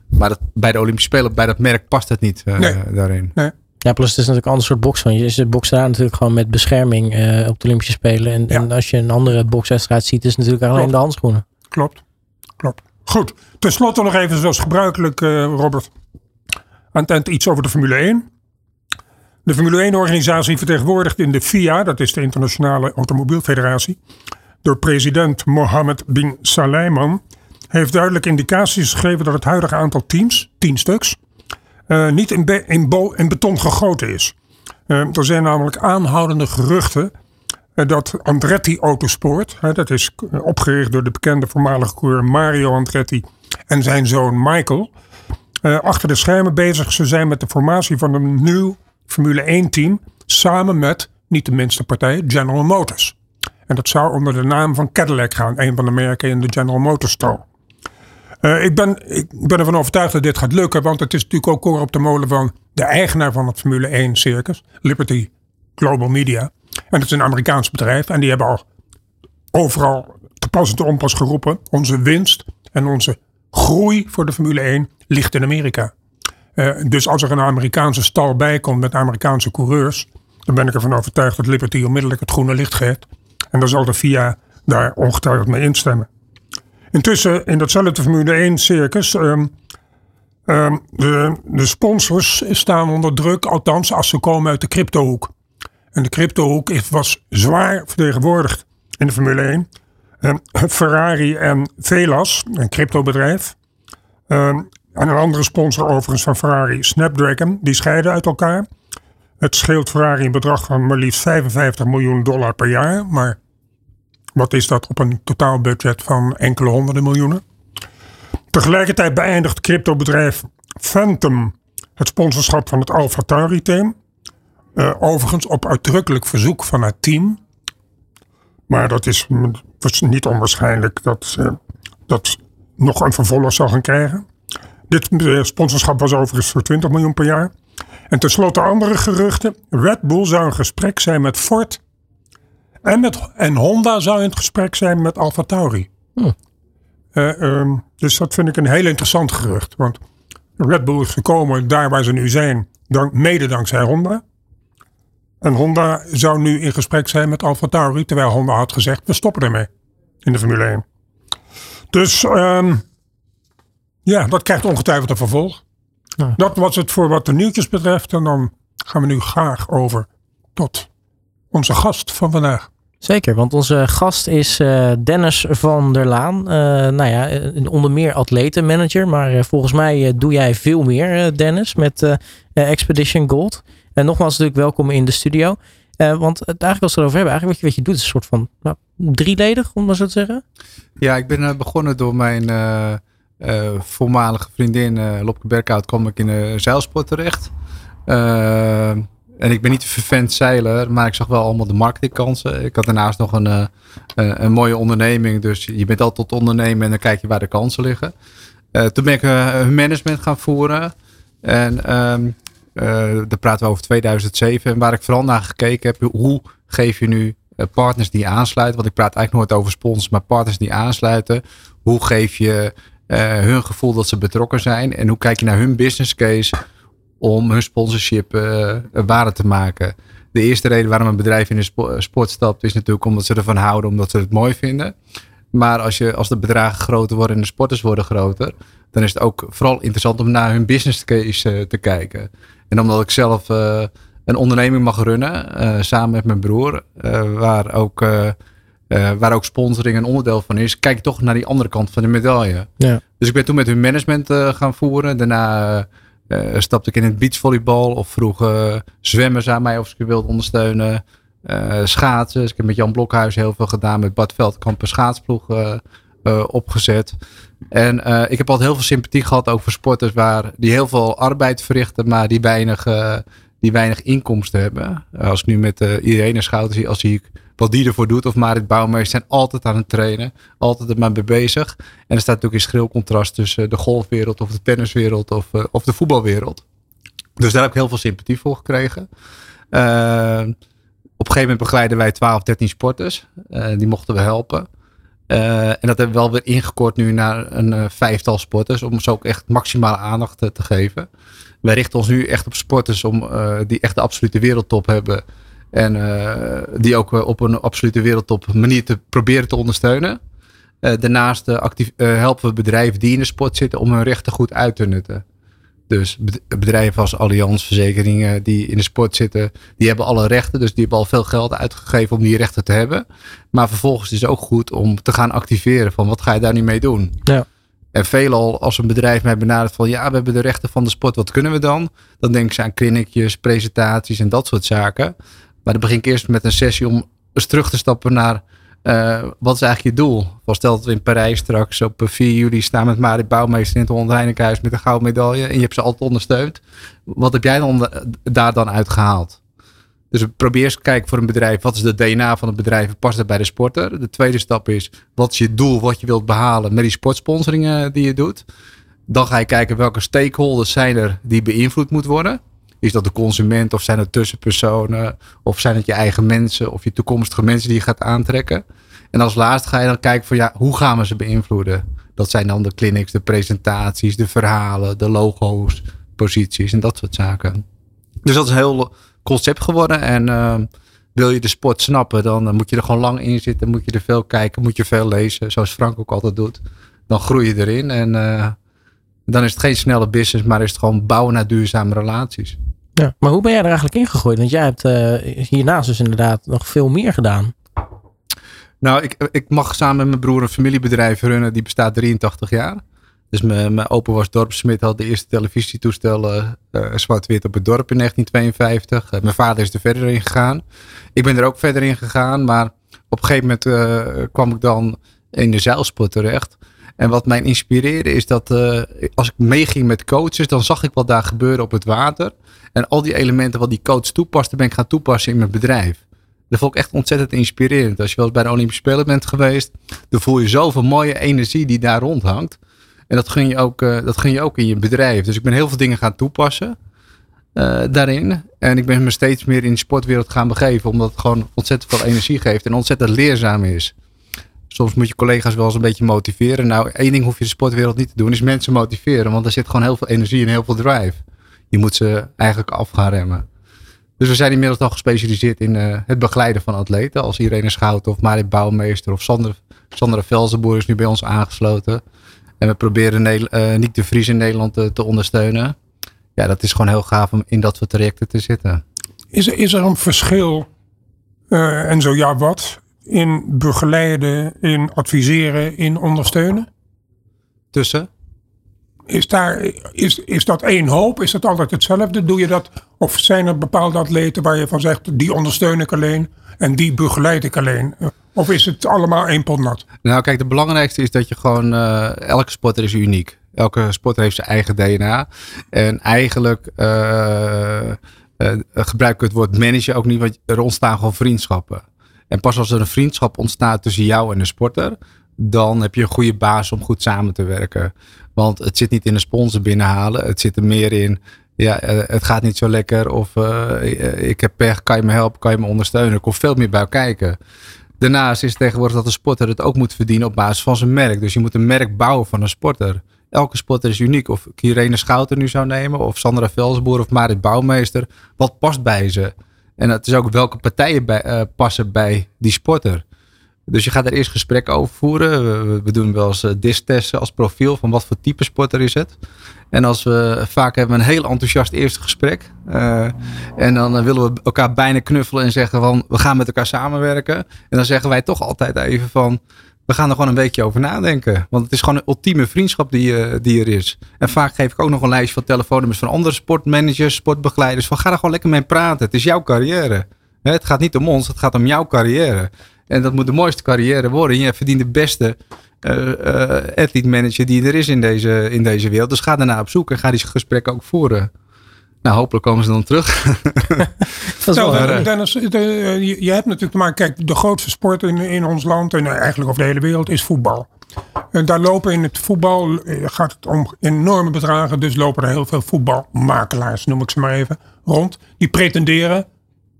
Maar dat, bij de Olympische Spelen, bij dat merk past het niet uh, nee. daarin. Nee. Ja, plus het is natuurlijk een ander soort boksen. Je is boksen daar natuurlijk gewoon met bescherming uh, op de Olympische Spelen. En, ja. en, als je een andere bokswedstrijd ziet, is het natuurlijk alleen de handschoenen. Klopt, klopt. Goed, ten slotte nog even zoals gebruikelijk, uh, Robert. Aan het eind iets over de Formule 1. De Formule 1-organisatie vertegenwoordigd in de FIA, dat is de Internationale Automobielfederatie, door president Mohammed bin Salaiman heeft duidelijk indicaties gegeven dat het huidige aantal teams, tien stuks, uh, niet in, be in, in, beton gegoten is. Uh, er zijn namelijk aanhoudende geruchten uh, dat Andretti Autosport, dat is opgericht door de bekende voormalige coureur Mario Andretti en zijn zoon Michael, achter de schermen bezig zou zijn met de formatie van een nieuw Formule 1 team samen met, niet de minste partij, General Motors. En dat zou onder de naam van Cadillac gaan, een van de merken in de General Motors Store. Uh, ik, ben, ik ben ervan overtuigd dat dit gaat lukken. Want het is natuurlijk ook koor op de molen van de eigenaar van het Formule 1 circus. Liberty Global Media. En dat is een Amerikaans bedrijf. En die hebben al overal te pas en te onpas geroepen. Onze winst en onze groei voor de Formule 1 ligt in Amerika. Uh, dus als er een Amerikaanse stal bij komt met Amerikaanse coureurs. Dan ben ik ervan overtuigd dat Liberty onmiddellijk het groene licht geeft. En dan zal de FIA daar ongetwijfeld mee instemmen. Intussen in datzelfde Formule 1 circus. Um, um, de, sponsors staan onder druk, althans als ze komen uit de cryptohoek. En de cryptohoek was zwaar vertegenwoordigd in de Formule 1. Um, Ferrari en Velas, een cryptobedrijf. en een andere sponsor overigens van Ferrari, Snapdragon, die scheiden uit elkaar. Het scheelt Ferrari een bedrag van maar liefst 55 miljoen dollar per jaar. Maar wat is dat op een totaalbudget van enkele honderden miljoenen? Tegelijkertijd beëindigt cryptobedrijf Phantom het sponsorschap van het Alpha Tauri team. Uh, overigens op uitdrukkelijk verzoek van het team. Maar dat is niet onwaarschijnlijk dat ze dat nog een vervolg zal gaan krijgen. Dit eh, sponsorschap was overigens voor 20 miljoen per jaar. En tenslotte andere geruchten. Red Bull zou in gesprek zijn met Ford. En, met, en Honda zou in het gesprek zijn met Alfa Tauri. Hm. Eh, ehm, dus dat vind ik een heel interessant gerucht. Want Red Bull is gekomen daar waar ze nu zijn. Dank, mede dankzij Honda. En Honda zou nu in gesprek zijn met Alfa Tauri. Terwijl Honda had gezegd, we stoppen ermee. In de Formule 1. Dus ehm, ja, dat krijgt ongetwijfeld een vervolg. Ja. Dat was het voor wat de nieuwtjes betreft. En dan gaan we nu graag over tot onze gast van vandaag. Zeker, want onze gast is eh, Dennis van der Laan. Eh, nou ja, eh, onder meer atletenmanager. Maar volgens mij doe jij veel meer, Dennis, met Expedition Gold. En nogmaals natuurlijk welkom in de studio. Want eigenlijk als we het erover hebben, eigenlijk wat je, wat je doet is een soort van nou, drieledig, om maar zo te zeggen. Ja, ik ben begonnen door mijn voormalige vriendin Lopke Berkhout kwam ik in de zeilsport terecht. Eh, en ik ben niet een vervent zeiler, maar ik zag wel allemaal de marketingkansen. Ik had daarnaast nog een, eh, een, een mooie onderneming, dus je bent altijd tot ondernemen en dan kijk je waar de kansen liggen. Eh, toen ben ik eh, hun management gaan voeren en ehm eh, daar praten we over 2007. En waar ik vooral naar gekeken heb, hoe geef je nu eh, partners die aansluiten. Want ik praat eigenlijk nooit over sponsors, maar partners die aansluiten. Hoe geef je eh, hun gevoel dat ze betrokken zijn? En hoe kijk je naar hun business case om hun sponsorship eh waarde te maken? De eerste reden waarom een bedrijf in de spo- sport stapt, is natuurlijk omdat ze ervan houden, omdat ze het mooi vinden. Maar als, je, als de bedragen groter worden en de sporters worden groter, dan is het ook vooral interessant om naar hun business case eh, te kijken. En omdat ik zelf eh, een onderneming mag runnen, eh, samen met mijn broer, eh, waar, ook, eh, eh, waar ook sponsoring een onderdeel van is, kijk ik toch naar die andere kant van de medaille. Ja. Dus ik ben toen met hun management eh, gaan voeren. Daarna eh, stapte ik in het beachvolleybal of vroeg eh, zwemmers aan mij of ze wilden ondersteunen. Eh, schaatsen. Dus ik heb met Jan Blokhuis heel veel gedaan. Met Bart Veldkamp een schaatsploeg opgezet. En ik heb altijd heel veel sympathie gehad ook voor sporters waar, die heel veel arbeid verrichten, maar die weinig, die weinig inkomsten hebben. Als ik nu met uh, Irene Schouten zie, als zie ik wat die ervoor doet, of Marit Bouwmeester, zijn altijd aan het trainen. Altijd er maar mee bezig. En er staat natuurlijk een schril contrast tussen de golfwereld of de tenniswereld of, eh, of de voetbalwereld. Dus daar heb ik heel veel sympathie voor gekregen. Eh, op een gegeven moment begeleiden wij 12, 13 sporters. Eh, die mochten we helpen. Eh, en dat hebben we wel weer ingekort nu naar een eh, vijftal sporters. Om ze ook echt maximale aandacht te, geven. Wij richten ons nu echt op sporters om, eh, die echt de absolute wereldtop hebben. En eh, die ook eh, op een absolute wereldtop manier te proberen te ondersteunen. Eh, daarnaast actief, helpen we bedrijven die in de sport zitten om hun rechten goed uit te nutten. Dus bed- bedrijven als Allianz Verzekeringen die in de sport zitten, die hebben alle rechten. Dus die hebben al veel geld uitgegeven om die rechten te hebben. Maar vervolgens is het ook goed om te gaan activeren van wat ga je daar nu mee doen. Ja. En veelal als een bedrijf mij benadert van ja, we hebben de rechten van de sport, wat kunnen we dan? Dan denken ze aan clinicjes, presentaties en dat soort zaken. Maar dan begin ik eerst met een sessie om eens terug te stappen naar eh, wat is eigenlijk je doel? Stel dat we in Parijs straks op eh, 4 juli staan met Marit Bouwmeester in het Holland met een gouden medaille en je hebt ze altijd ondersteund. Wat heb jij dan da- daar dan uitgehaald? Dus probeer eens kijken voor een bedrijf, wat is de DNA van het bedrijf past dat bij de sporter? De tweede stap is, wat is je doel, wat je wilt behalen met die sportsponsoring eh, die je doet? Dan ga je kijken welke stakeholders zijn er die beïnvloed moeten worden. Is dat de consument of zijn het tussenpersonen of zijn het je eigen mensen of je toekomstige mensen die je gaat aantrekken? En als laatste ga je dan kijken van ja, hoe gaan we ze beïnvloeden? Dat zijn dan de clinics, de presentaties, de verhalen, de logo's, posities en dat soort zaken. Dus dat is een heel concept geworden. En uh, wil je de sport snappen, dan moet je er gewoon lang in zitten. Moet je er veel kijken, moet je veel lezen. Zoals Frank ook altijd doet. Dan groei je erin. En uh, dan is het geen snelle business, maar is het gewoon bouwen naar duurzame relaties. Ja, maar hoe ben jij er eigenlijk ingegroeid? Want jij hebt uh, hiernaast dus inderdaad nog veel meer gedaan. Nou, ik, ik mag samen met mijn broer een familiebedrijf runnen. Die bestaat 83 jaar. Dus mijn, mijn opa was dorpsmid, had de eerste televisietoestellen uh, zwart-wit op het dorp in 1952. Uh, mijn vader is er verder in gegaan. Ik ben er ook verder in gegaan, maar op een gegeven moment uh, kwam ik dan in de zeilsport terecht. En wat mij inspireerde is dat uh, als ik meeging met coaches, dan zag ik wat daar gebeurde op het water. En al die elementen wat die coach toepaste, ben ik gaan toepassen in mijn bedrijf. Dat vond ik echt ontzettend inspirerend. Als je wel eens bij de Olympische Spelen bent geweest, dan voel je zoveel mooie energie die daar rondhangt. En dat gun je ook, uh, dat gun je ook in je bedrijf. Dus ik ben heel veel dingen gaan toepassen uh, daarin. En ik ben me steeds meer in de sportwereld gaan begeven, omdat het gewoon ontzettend veel energie geeft en ontzettend leerzaam is. Soms moet je collega's wel eens een beetje motiveren. Nou, één ding hoef je de sportwereld niet te doen, is mensen motiveren. Want er zit gewoon heel veel energie en heel veel drive. Je moet ze eigenlijk af gaan remmen. Dus we zijn inmiddels al gespecialiseerd in uh, het begeleiden van atleten. Als Irene Schout of Marit Bouwmeester of Sander, Sandra Velzenboer is nu bij ons aangesloten. En we proberen ne uh, Nick de Vries in Nederland te, te, ondersteunen. Ja, dat is gewoon heel gaaf om in dat soort trajecten te zitten. Is er, is er een verschil, uh, en zo ja wat, in begeleiden, in adviseren, in ondersteunen? Tussen? Is, daar, is, is dat één hoop? Is dat altijd hetzelfde? Doe je dat? Of zijn er bepaalde atleten waar je van zegt, die ondersteun ik alleen en die begeleid ik alleen? Of is het allemaal één pot nat? Nou, kijk, het belangrijkste is dat je gewoon, uh, elke sporter is uniek. Elke sporter heeft zijn eigen DNA. En eigenlijk uh, uh, het woord managen ook niet, want er ontstaan gewoon vriendschappen. En pas als er een vriendschap ontstaat tussen jou en de sporter, dan heb je een goede basis om goed samen te werken. Want het zit niet in de sponsor binnenhalen. Het zit er meer in. Ja, het gaat niet zo lekker. Of uh, ik heb pech. Kan je me helpen? Kan je me ondersteunen? Er komt veel meer bij kijken. Daarnaast is tegenwoordig dat de sporter het ook moet verdienen op basis van zijn merk. Dus je moet een merk bouwen van een sporter. Elke sporter is uniek. Of ik Irene Schouten nu zou nemen. Of Sandra Velsboer of Marit Bouwmeester. Wat past bij ze? En het is ook welke partijen uh, passen bij die sporter. Dus je gaat er eerst gesprekken over voeren. We, doen wel eens distesten als profiel van wat voor type sporter is het. En als we vaak hebben we een heel enthousiast eerste gesprek. Uh, en dan uh, willen we elkaar bijna knuffelen en zeggen van we gaan met elkaar samenwerken. En dan zeggen wij toch altijd even van we gaan er gewoon een beetje over nadenken. Want het is gewoon een ultieme vriendschap die, die er is. En vaak geef ik ook nog een lijstje van telefoonnummers van andere sportmanagers, sportbegeleiders. Van ga er gewoon lekker mee praten. Het is jouw carrière. Het gaat niet om ons, het gaat om jouw carrière. En dat moet de mooiste carrière worden. Je verdient de beste uh, uh, athlete manager die er is in deze, in deze wereld. Dus ga daarna op zoek en ga die gesprekken ook voeren. Nou, hopelijk komen ze dan terug. dat nou, Dennis, de, je hebt natuurlijk te maken, kijk, de grootste sport in, in ons land en eigenlijk over de hele wereld is voetbal. En daar lopen in het voetbal, gaat het om enorme bedragen, dus lopen er heel veel voetbalmakelaars, noem ik ze maar even, rond. Die pretenderen,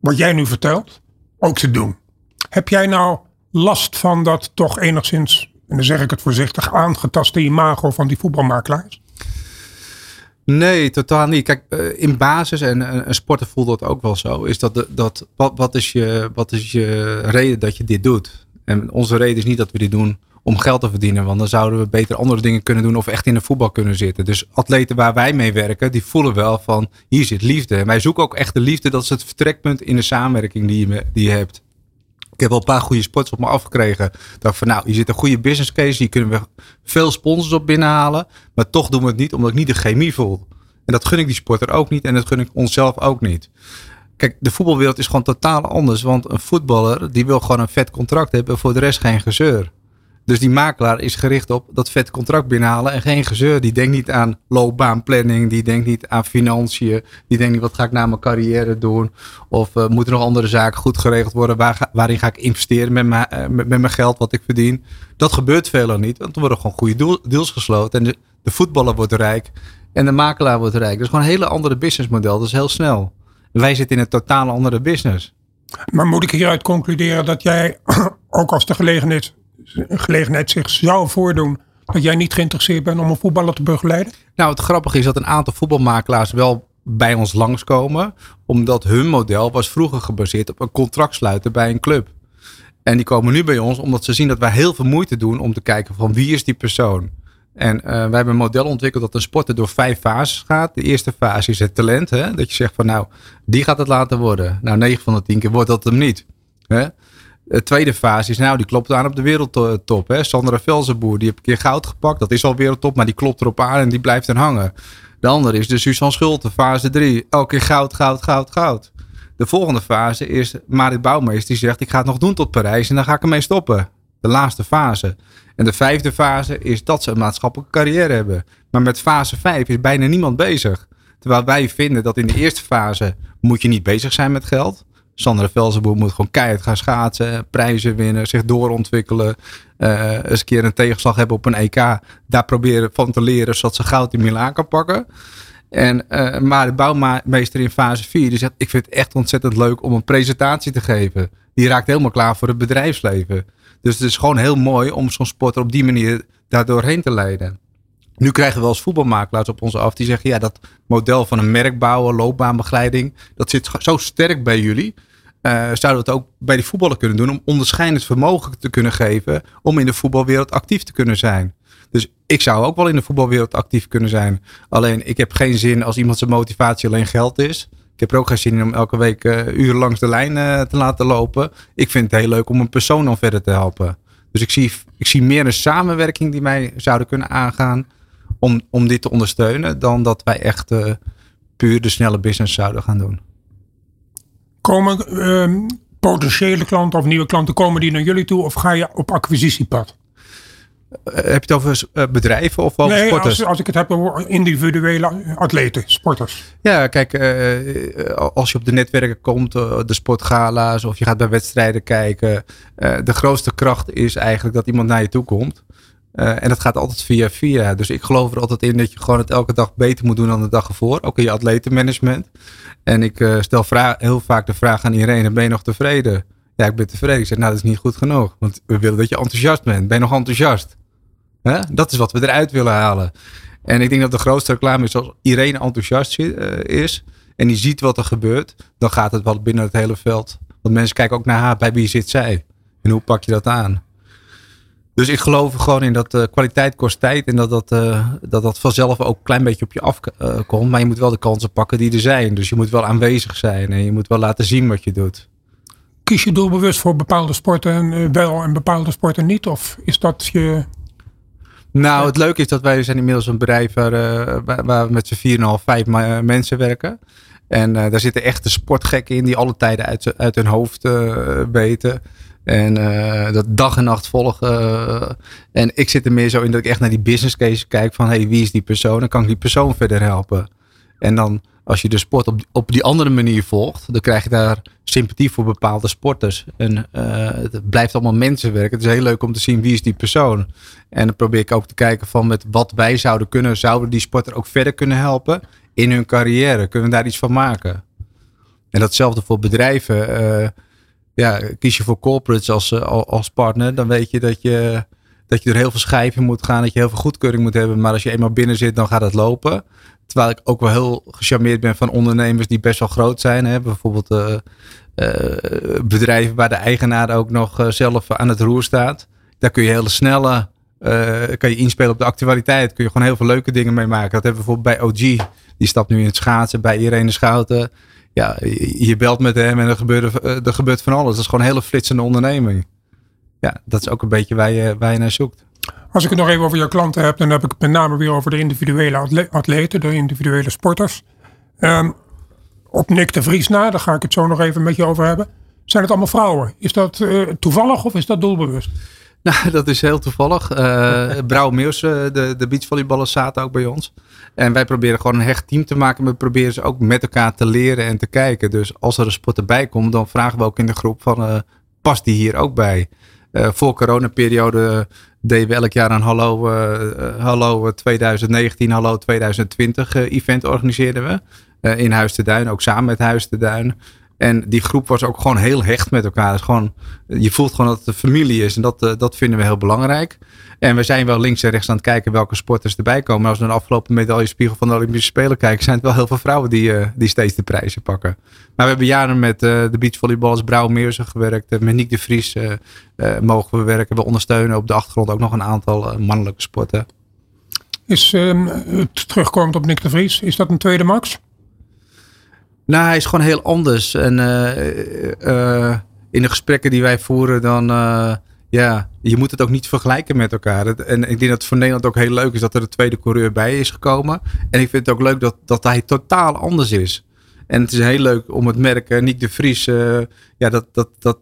wat jij nu vertelt, ook te doen. Heb jij nou last van dat toch enigszins, en dan zeg ik het voorzichtig, aangetaste imago van die voetbalmakelaars? Nee, totaal niet. Kijk, in basis, en een sporter voelt dat ook wel zo, is dat, dat wat, wat, is je, wat is je reden dat je dit doet? En onze reden is niet dat we dit doen om geld te verdienen, want dan zouden we beter andere dingen kunnen doen of echt in de voetbal kunnen zitten. Dus atleten waar wij mee werken, die voelen wel van hier zit liefde. En wij zoeken ook echt de liefde, dat is het vertrekpunt in de samenwerking die je, die je hebt. Ik heb wel een paar goede sports op me afgekregen. Dacht van nou, hier zit een goede business case. Hier kunnen we veel sponsors op binnenhalen. Maar toch doen we het niet omdat ik niet de chemie voel. En dat gun ik die sporter ook niet. En dat gun ik onszelf ook niet. Kijk, de voetbalwereld is gewoon totaal anders. Want een voetballer die wil gewoon een vet contract hebben. Voor de rest geen gezeur. Dus die makelaar is gericht op dat vet contract binnenhalen en geen gezeur. Die denkt niet aan loopbaanplanning, die denkt niet aan financiën, die denkt niet wat ga ik na mijn carrière doen of uh, moeten nog andere zaken goed geregeld worden, Waar waarin ga ik investeren met mijn, uh, met, mijn geld wat ik verdien. Dat gebeurt veelal niet, want er worden gewoon goede deals gesloten en de, de voetballer wordt rijk en de makelaar wordt rijk. Dat is gewoon een hele andere businessmodel, dat is heel snel. Wij zitten in een totaal andere business. Maar moet ik hieruit concluderen dat jij ook als de gelegenheid gelegenheid zich zou voordoen dat jij niet geïnteresseerd bent om een voetballer te begeleiden? Nou, het grappige is dat een aantal voetbalmakelaars wel bij ons langskomen, omdat hun model was vroeger gebaseerd op een contract sluiten bij een club. En die komen nu bij ons omdat ze zien dat wij heel veel moeite doen om te kijken van wie is die persoon. En uh, wij hebben een model ontwikkeld dat een sporter door vijf fases gaat. De eerste fase is het talent. Hè? Dat je zegt van nou, die gaat het laten worden. Nou, 9 van de 10 keer wordt dat hem niet. Hè? De tweede fase is, nou, die klopt aan op de wereldtop. Hè? Sandra Velzenboer, die heeft een keer goud gepakt. Dat is al wereldtop, maar die klopt erop aan en die blijft er hangen. De andere is de Suzanne Schulte, fase 3. Elke keer goud, goud, goud, goud. De volgende fase is Marit Bouwmeester die zegt, ik ga het nog doen tot Parijs en dan ga ik ermee stoppen. De laatste fase. En de vijfde fase is dat ze een maatschappelijke carrière hebben. Maar met fase 5 is bijna niemand bezig. Terwijl wij vinden dat in de eerste fase moet je niet bezig zijn met geld. Sandra Velzenboer moet gewoon keihard gaan schaatsen, prijzen winnen, zich doorontwikkelen. Uh, eens een keer een tegenslag hebben op een EK. Daar proberen van te leren, zodat ze goud in Milaan kan pakken. En, uh, maar de bouwmeester in fase 4 die zegt: Ik vind het echt ontzettend leuk om een presentatie te geven. Die raakt helemaal klaar voor het bedrijfsleven. Dus het is gewoon heel mooi om zo'n sporter op die manier daar doorheen te leiden. Nu krijgen we eens voetbalmakelaars op ons af die zeggen: ja, dat model van een merk bouwen, loopbaanbegeleiding, dat zit zo sterk bij jullie. Uh, zouden we het ook bij die voetballen kunnen doen om onderscheidend vermogen te kunnen geven om in de voetbalwereld actief te kunnen zijn. Dus ik zou ook wel in de voetbalwereld actief kunnen zijn. Alleen ik heb geen zin als iemand zijn motivatie alleen geld is. Ik heb er ook geen zin in om elke week uh, uren langs de lijn uh, te laten lopen. Ik vind het heel leuk om een persoon al verder te helpen. Dus ik zie, ik zie meer een samenwerking die mij zouden kunnen aangaan om, om dit te ondersteunen. Dan dat wij echt uh, puur de snelle business zouden gaan doen. Komen ehm, potentiële klanten of nieuwe klanten, komen die naar jullie toe of ga je op acquisitiepad? heb je het over eh, bedrijven of over nee, sporters? Als, als ik het heb over individuele atleten, sporters. Ja, kijk, als je op de netwerken komt, de sportgala's of je gaat bij wedstrijden kijken. de grootste kracht is eigenlijk dat iemand naar je toe komt. En dat gaat altijd via via. Dus ik geloof er altijd in dat je gewoon het elke dag beter moet doen dan de dag ervoor. Ook in je atletenmanagement. En ik stel vraag, heel vaak de vraag aan iedereen, ben je nog tevreden? Ja, ik ben tevreden. Ik zeg, nou, dat is niet goed genoeg. Want we willen dat je enthousiast bent. Ben je nog enthousiast? Dat is wat we eruit willen halen. En ik denk dat de grootste reclame is als iedereen enthousiast is en die ziet wat er gebeurt, dan gaat het wel binnen het hele veld. Want mensen kijken ook naar haar, bij wie zit zij? En hoe pak je dat aan? Dus ik geloof gewoon in dat uh, kwaliteit kost tijd en dat dat, uh, dat dat vanzelf ook een klein beetje op je afkomt. Uh, maar je moet wel de kansen pakken die er zijn. Dus je moet wel aanwezig zijn en je moet wel laten zien wat je doet. Kies je doelbewust voor bepaalde sporten en wel en bepaalde sporten niet? Of is dat je nou, het leuke is dat wij zijn inmiddels een bedrijf waar, waar we met z'n 4,5, 5 mensen werken. En daar zitten echte sportgekken in die alle tijden uit, uit hun hoofd weten. En dat dag en nacht volgen. en ik zit er meer zo in dat ik echt naar die business case kijk van hey, wie is die persoon? Dan kan ik die persoon verder helpen. En dan als je de sport op, op die andere manier volgt, dan krijg je daar sympathie voor bepaalde sporters. En uh, het blijft allemaal mensenwerk. Het is heel leuk om te zien wie is die persoon. En dan probeer ik ook te kijken van met wat wij zouden kunnen, zouden die sporter ook verder kunnen helpen in hun carrière? Kunnen we daar iets van maken? En datzelfde voor bedrijven. Ja, kies je voor corporates als, uh, als partner, dan weet je dat je dat je er heel veel schijven moet gaan, dat je heel veel goedkeuring moet hebben. Maar als je eenmaal binnen zit, dan gaat het lopen. Terwijl ik ook wel heel gecharmeerd ben van ondernemers die best wel groot zijn. Hè? Bijvoorbeeld uh, uh, bedrijven waar de eigenaar ook nog zelf aan het roer staat. Daar kun je hele snelle, kan je inspelen op de actualiteit. Kun je gewoon heel veel leuke dingen mee maken. Dat hebben we bijvoorbeeld bij OG. Die stapt nu in het schaatsen bij Irene Schouten. Ja, je, je belt met hem en er gebeurt, er gebeurt van alles. Dat is gewoon een hele flitsende onderneming. Ja, dat is ook een beetje waar je, waar je naar zoekt. Als ik het nog even over jouw klanten heb, dan heb ik het met name weer over de individuele atleten, de individuele sporters. Um, op Nick de Vries na, daar ga ik het zo nog even met je over hebben. Zijn het allemaal vrouwen? Is dat uh, toevallig of is dat doelbewust? Nou, dat is heel toevallig. Uh, Brouw Meers, de, de beachvolleyballers, zaten ook bij ons. En wij proberen gewoon een hecht team te maken. We proberen ze ook met elkaar te leren en te kijken. Dus als er een sport erbij komt, dan vragen we ook in de groep van... Uh, past die hier ook bij? Uh, voor coronaperiode deden we elk jaar een Hallo, uh, Hallo 2019, Hallo 2020 event organiseerden we. in Huis te Duin, ook samen met Huis te Duin. En die groep was ook gewoon heel hecht met elkaar. Dus gewoon, je voelt gewoon dat het een familie is. En dat, dat vinden we heel belangrijk. En we zijn wel links en rechts aan het kijken welke sporters erbij komen. Maar als we naar de afgelopen medaillespiegel van de Olympische Spelen kijken, zijn het wel heel veel vrouwen die, uh, die steeds de prijzen pakken. Maar we hebben jaren met uh, de beachvolleyballers Brouw Meersen gewerkt. Met Nick de Vries mogen we werken. We ondersteunen op de achtergrond ook nog een aantal mannelijke sporten. Is het terugkomend op Nick de Vries, is dat een tweede max? Nou, hij is gewoon heel anders. En in de gesprekken die wij voeren, dan ja, je moet het ook niet vergelijken met elkaar. En ik denk dat het voor Nederland ook heel leuk is dat er een tweede coureur bij is gekomen. En ik vind het ook leuk dat, dat hij totaal anders is. En het is heel leuk om het merk Nick de Vries. Ja, dat, dat, dat,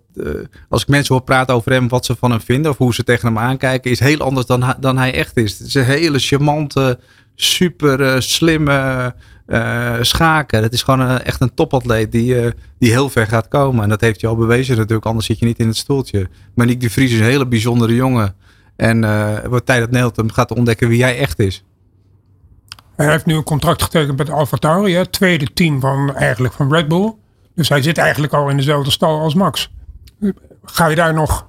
als ik mensen hoor praten over hem, wat ze van hem vinden of hoe ze tegen hem aankijken, is heel anders dan, dan hij echt is. Het is een hele charmante, super slimme, uh, schaken. Het is gewoon een, echt een topatleet die, uh, die heel ver gaat komen. En dat heeft hij al bewezen natuurlijk, anders zit je niet in het stoeltje. Maar Nick de Vries is een hele bijzondere jongen. En uh, wordt tijd dat Nederland hem gaat ontdekken wie hij echt is. Hij heeft nu een contract getekend met Alfa Tauri, het tweede team van, eigenlijk van Red Bull. Dus hij zit eigenlijk al in dezelfde stal als Max. Ga je daar nog,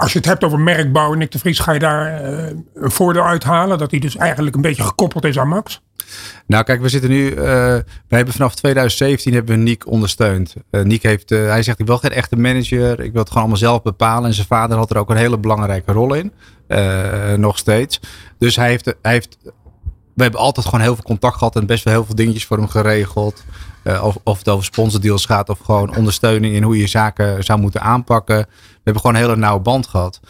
als je het hebt over merkbouw, Nick de Vries, ga je daar een voordeel uithalen? Dat hij dus eigenlijk een beetje gekoppeld is aan Max? Nou, kijk, we zitten nu. Uh, we hebben vanaf 2017 hebben we Nick ondersteund. Uh, heeft, uh, hij zegt: Ik wil geen echte manager. Ik wil het gewoon allemaal zelf bepalen. En zijn vader had er ook een hele belangrijke rol in. nog steeds. Dus hij heeft, hij heeft. We hebben altijd gewoon heel veel contact gehad en best wel heel veel dingetjes voor hem geregeld. of, of het over sponsordeals gaat of gewoon ondersteuning in hoe je zaken zou moeten aanpakken. We hebben gewoon een hele nauwe band gehad.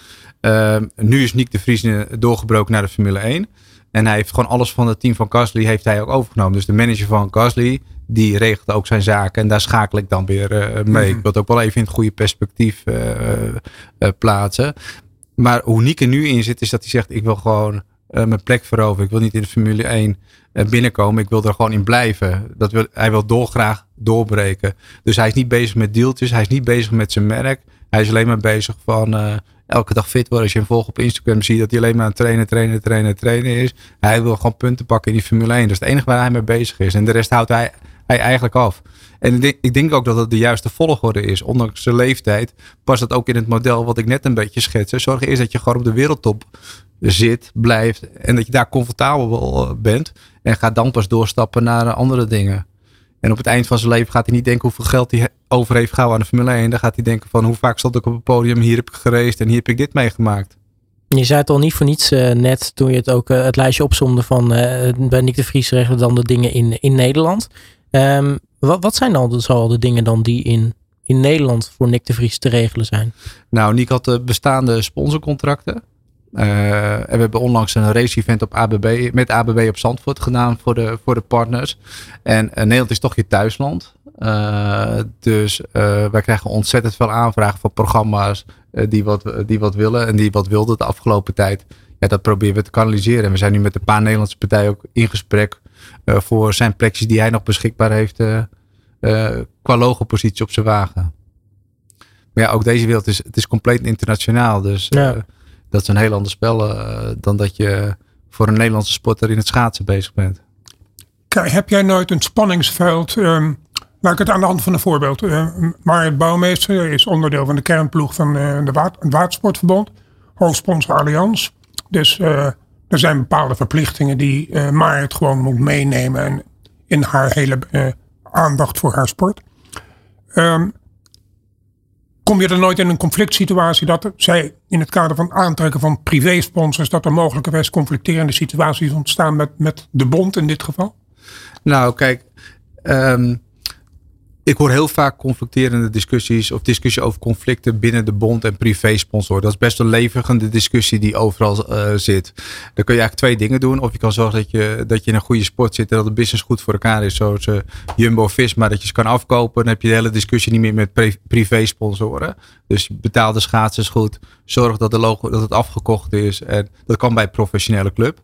nu is Nick de Vries doorgebroken naar de Formule 1. En hij heeft gewoon alles van het team van Gasly heeft hij ook overgenomen. Dus de manager van Gasly, die regelt ook zijn zaken. En daar schakel ik dan weer uh, mee. Ik wil het ook wel even in het goede perspectief uh, uh, plaatsen. Maar hoe Nieke nu in zit, is dat hij zegt: Ik wil gewoon mijn plek veroveren. Ik wil niet in de Formule 1 binnenkomen. Ik wil er gewoon in blijven. Dat wil, hij wil dolgraag doorbreken. Dus hij is niet bezig met deeltjes. Hij is niet bezig met zijn merk. Hij is alleen maar bezig van elke dag fit worden. Als je hem volgt op Instagram, zie je dat hij alleen maar aan trainen, trainen, trainen, trainen is. Hij wil gewoon punten pakken in die Formule 1. Dat is het enige waar hij mee bezig is. En de rest houdt hij, hij eigenlijk af. En ik denk, ik denk ook dat het de juiste volgorde is. Ondanks zijn leeftijd past dat ook in het model wat ik net een beetje schets. Zorg eerst dat je gewoon op de wereldtop zit, blijft. En dat je daar comfortabel bent. En ga dan pas doorstappen naar andere dingen. En op het eind van zijn leven gaat hij niet denken hoeveel geld hij over heeft gehouden aan de Formule 1. Dan gaat hij denken van hoe vaak stond ik op het podium, hier heb ik geraced en hier heb ik dit meegemaakt. Je zei het al niet voor niets uh, net toen je het ook uh, het lijstje opzomde van uh, bij Nick de Vries regelen dan de dingen in, in Nederland. Um, wat, wat zijn dan zo de dingen dan die in, in Nederland voor Nick de Vries te regelen zijn? Nou, Nick had bestaande sponsorcontracten. Uh, en we hebben onlangs een race-event op ABB, met ABB op Zandvoort gedaan voor de, voor de partners. En uh, Nederland is toch je thuisland. Uh, dus wij krijgen ontzettend veel aanvragen voor programma's die, wat, die wat willen en die wat wilden de afgelopen tijd. Ja, dat proberen we te kanaliseren. En we zijn nu met een paar Nederlandse partijen ook in gesprek voor zijn plekjes die hij nog beschikbaar heeft qua logopositie op zijn wagen. Maar ja, ook deze wereld is, het is compleet internationaal. Dus ja dat is een heel ander spel uh, dan dat je voor een Nederlandse sporter in het schaatsen bezig bent. Kijk, heb jij nooit een spanningsveld? Um, laat ik het aan de hand van een voorbeeld. Uh, Marit Bouwmeester is onderdeel van de kernploeg van uh, de Water, het Watersportverbond. Hoofdsponsor Allianz. Dus er zijn bepaalde verplichtingen die uh, gewoon moet meenemen. En in haar hele aandacht voor haar sport. Um, Kom je er nooit in een conflict situatie dat zij in het kader van aantrekken van privé-sponsors, dat er mogelijkerwijs conflicterende situaties ontstaan met, met de bond in dit geval? Nou, kijk, um, ik hoor heel vaak conflicterende discussies of discussie over conflicten binnen de bond en privé-sponsor. Dat is best een levige discussie die overal uh, zit. Dan kun je eigenlijk twee dingen doen. Of je kan zorgen dat je, dat je in een goede sport zit en dat de business goed voor elkaar is. Zoals uh, Jumbo-Visma, dat je ze kan afkopen. Dan heb je de hele discussie niet meer met privé-sponsoren. Dus betaal de schaatsers goed. Zorg dat, de logo, dat het afgekocht is. En dat kan bij een professionele club.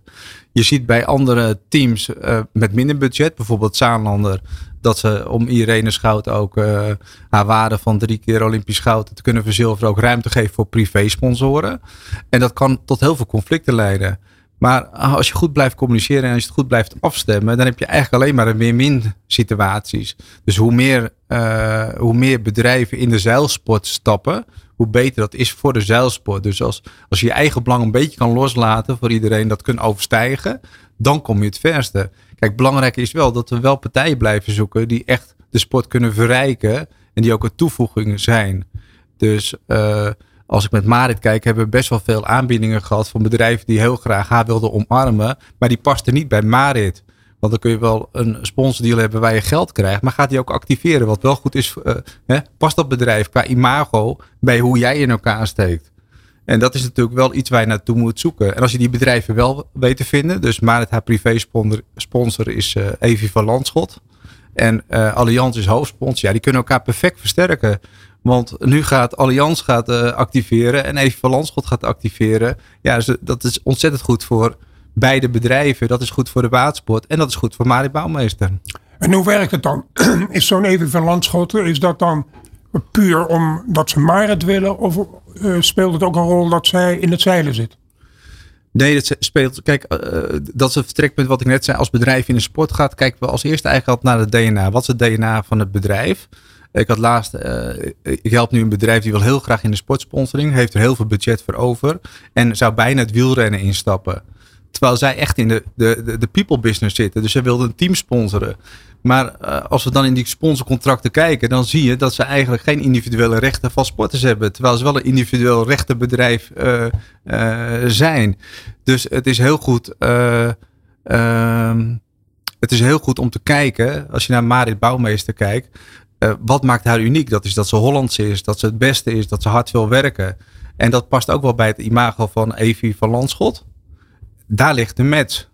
Je ziet bij andere teams uh, met minder budget, bijvoorbeeld Zaanlander, dat ze om Irene Schout ook uh, haar waarde van drie keer Olympisch goud te kunnen verzilveren ook ruimte geven voor privé-sponsoren. En dat kan tot heel veel conflicten leiden. Maar als je goed blijft communiceren en als je het goed blijft afstemmen, dan heb je eigenlijk alleen maar een win-win situaties. Dus hoe meer, uh, hoe meer bedrijven in de zeilsport stappen, hoe beter dat is voor de zeilsport. Dus als, als je je eigen belang een beetje kan loslaten voor iedereen dat kunt overstijgen, dan kom je het verste. Kijk, belangrijk is wel dat we wel partijen blijven zoeken die echt de sport kunnen verrijken en die ook een toevoeging zijn. Dus uh, als ik met Marit kijk, hebben we best wel veel aanbiedingen gehad van bedrijven die heel graag haar wilden omarmen, maar die pasten niet bij Marit. Want dan kun je wel een sponsordeal hebben waar je geld krijgt, maar gaat die ook activeren? Wat wel goed is, uh, hè, past dat bedrijf qua imago bij hoe jij in elkaar steekt? En dat is natuurlijk wel iets waar je naartoe moet zoeken. En als je die bedrijven wel weet te vinden, dus Marit haar privé sponsor, is uh, Evi van Landschot. En uh, Allianz is hoofdsponsor. Ja, die kunnen elkaar perfect versterken. Want nu gaat Allianz gaat, activeren en Evi van Landschot gaat activeren. Ja, dus dat is ontzettend goed voor beide bedrijven. Dat is goed voor de watersport en dat is goed voor Marit Bouwmeester. En hoe werkt het dan? Is zo'n Evie van Landschoten, is dat dan puur omdat ze Marit willen? Of uh, speelt het ook een rol dat zij in het zeilen zit? Nee, dat speelt. Kijk, uh, dat is het vertrekpunt wat ik net zei. Als bedrijf in de sport gaat, kijken we als eerste eigenlijk altijd naar het DNA. Wat is het DNA van het bedrijf? Ik had laatst, uh, ik help nu een bedrijf die wil heel graag in de sportsponsoring, heeft er heel veel budget voor over en zou bijna het wielrennen instappen. Terwijl zij echt in de, de, de, people business zitten. Dus zij wilden een team sponsoren. Maar uh, als we dan in die sponsorcontracten kijken, dan zie je dat ze eigenlijk geen individuele rechten van sporters hebben. Terwijl ze wel een individueel rechtenbedrijf uh, uh, zijn. Dus het is heel goed. het is heel goed om te kijken, als je naar Marit Bouwmeester kijkt. wat maakt haar uniek? Dat is dat ze Hollands is, dat ze het beste is, dat ze hard wil werken. En dat past ook wel bij het imago van Evie van Landschot daar ligt de match.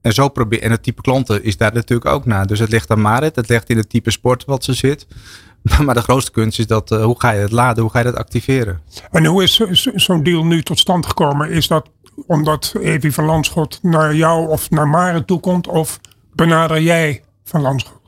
En zo probeer, en het type klanten is daar natuurlijk ook naar. Dus het ligt aan Marit, het ligt in het type sport wat ze zit. Maar de grootste kunst is dat, uh, hoe ga je het laden, hoe ga je dat activeren? En hoe is zo'n deal nu tot stand gekomen? Is dat omdat Evie van Landschot naar jou of naar Marit toekomt? Of benader jij van Landschot?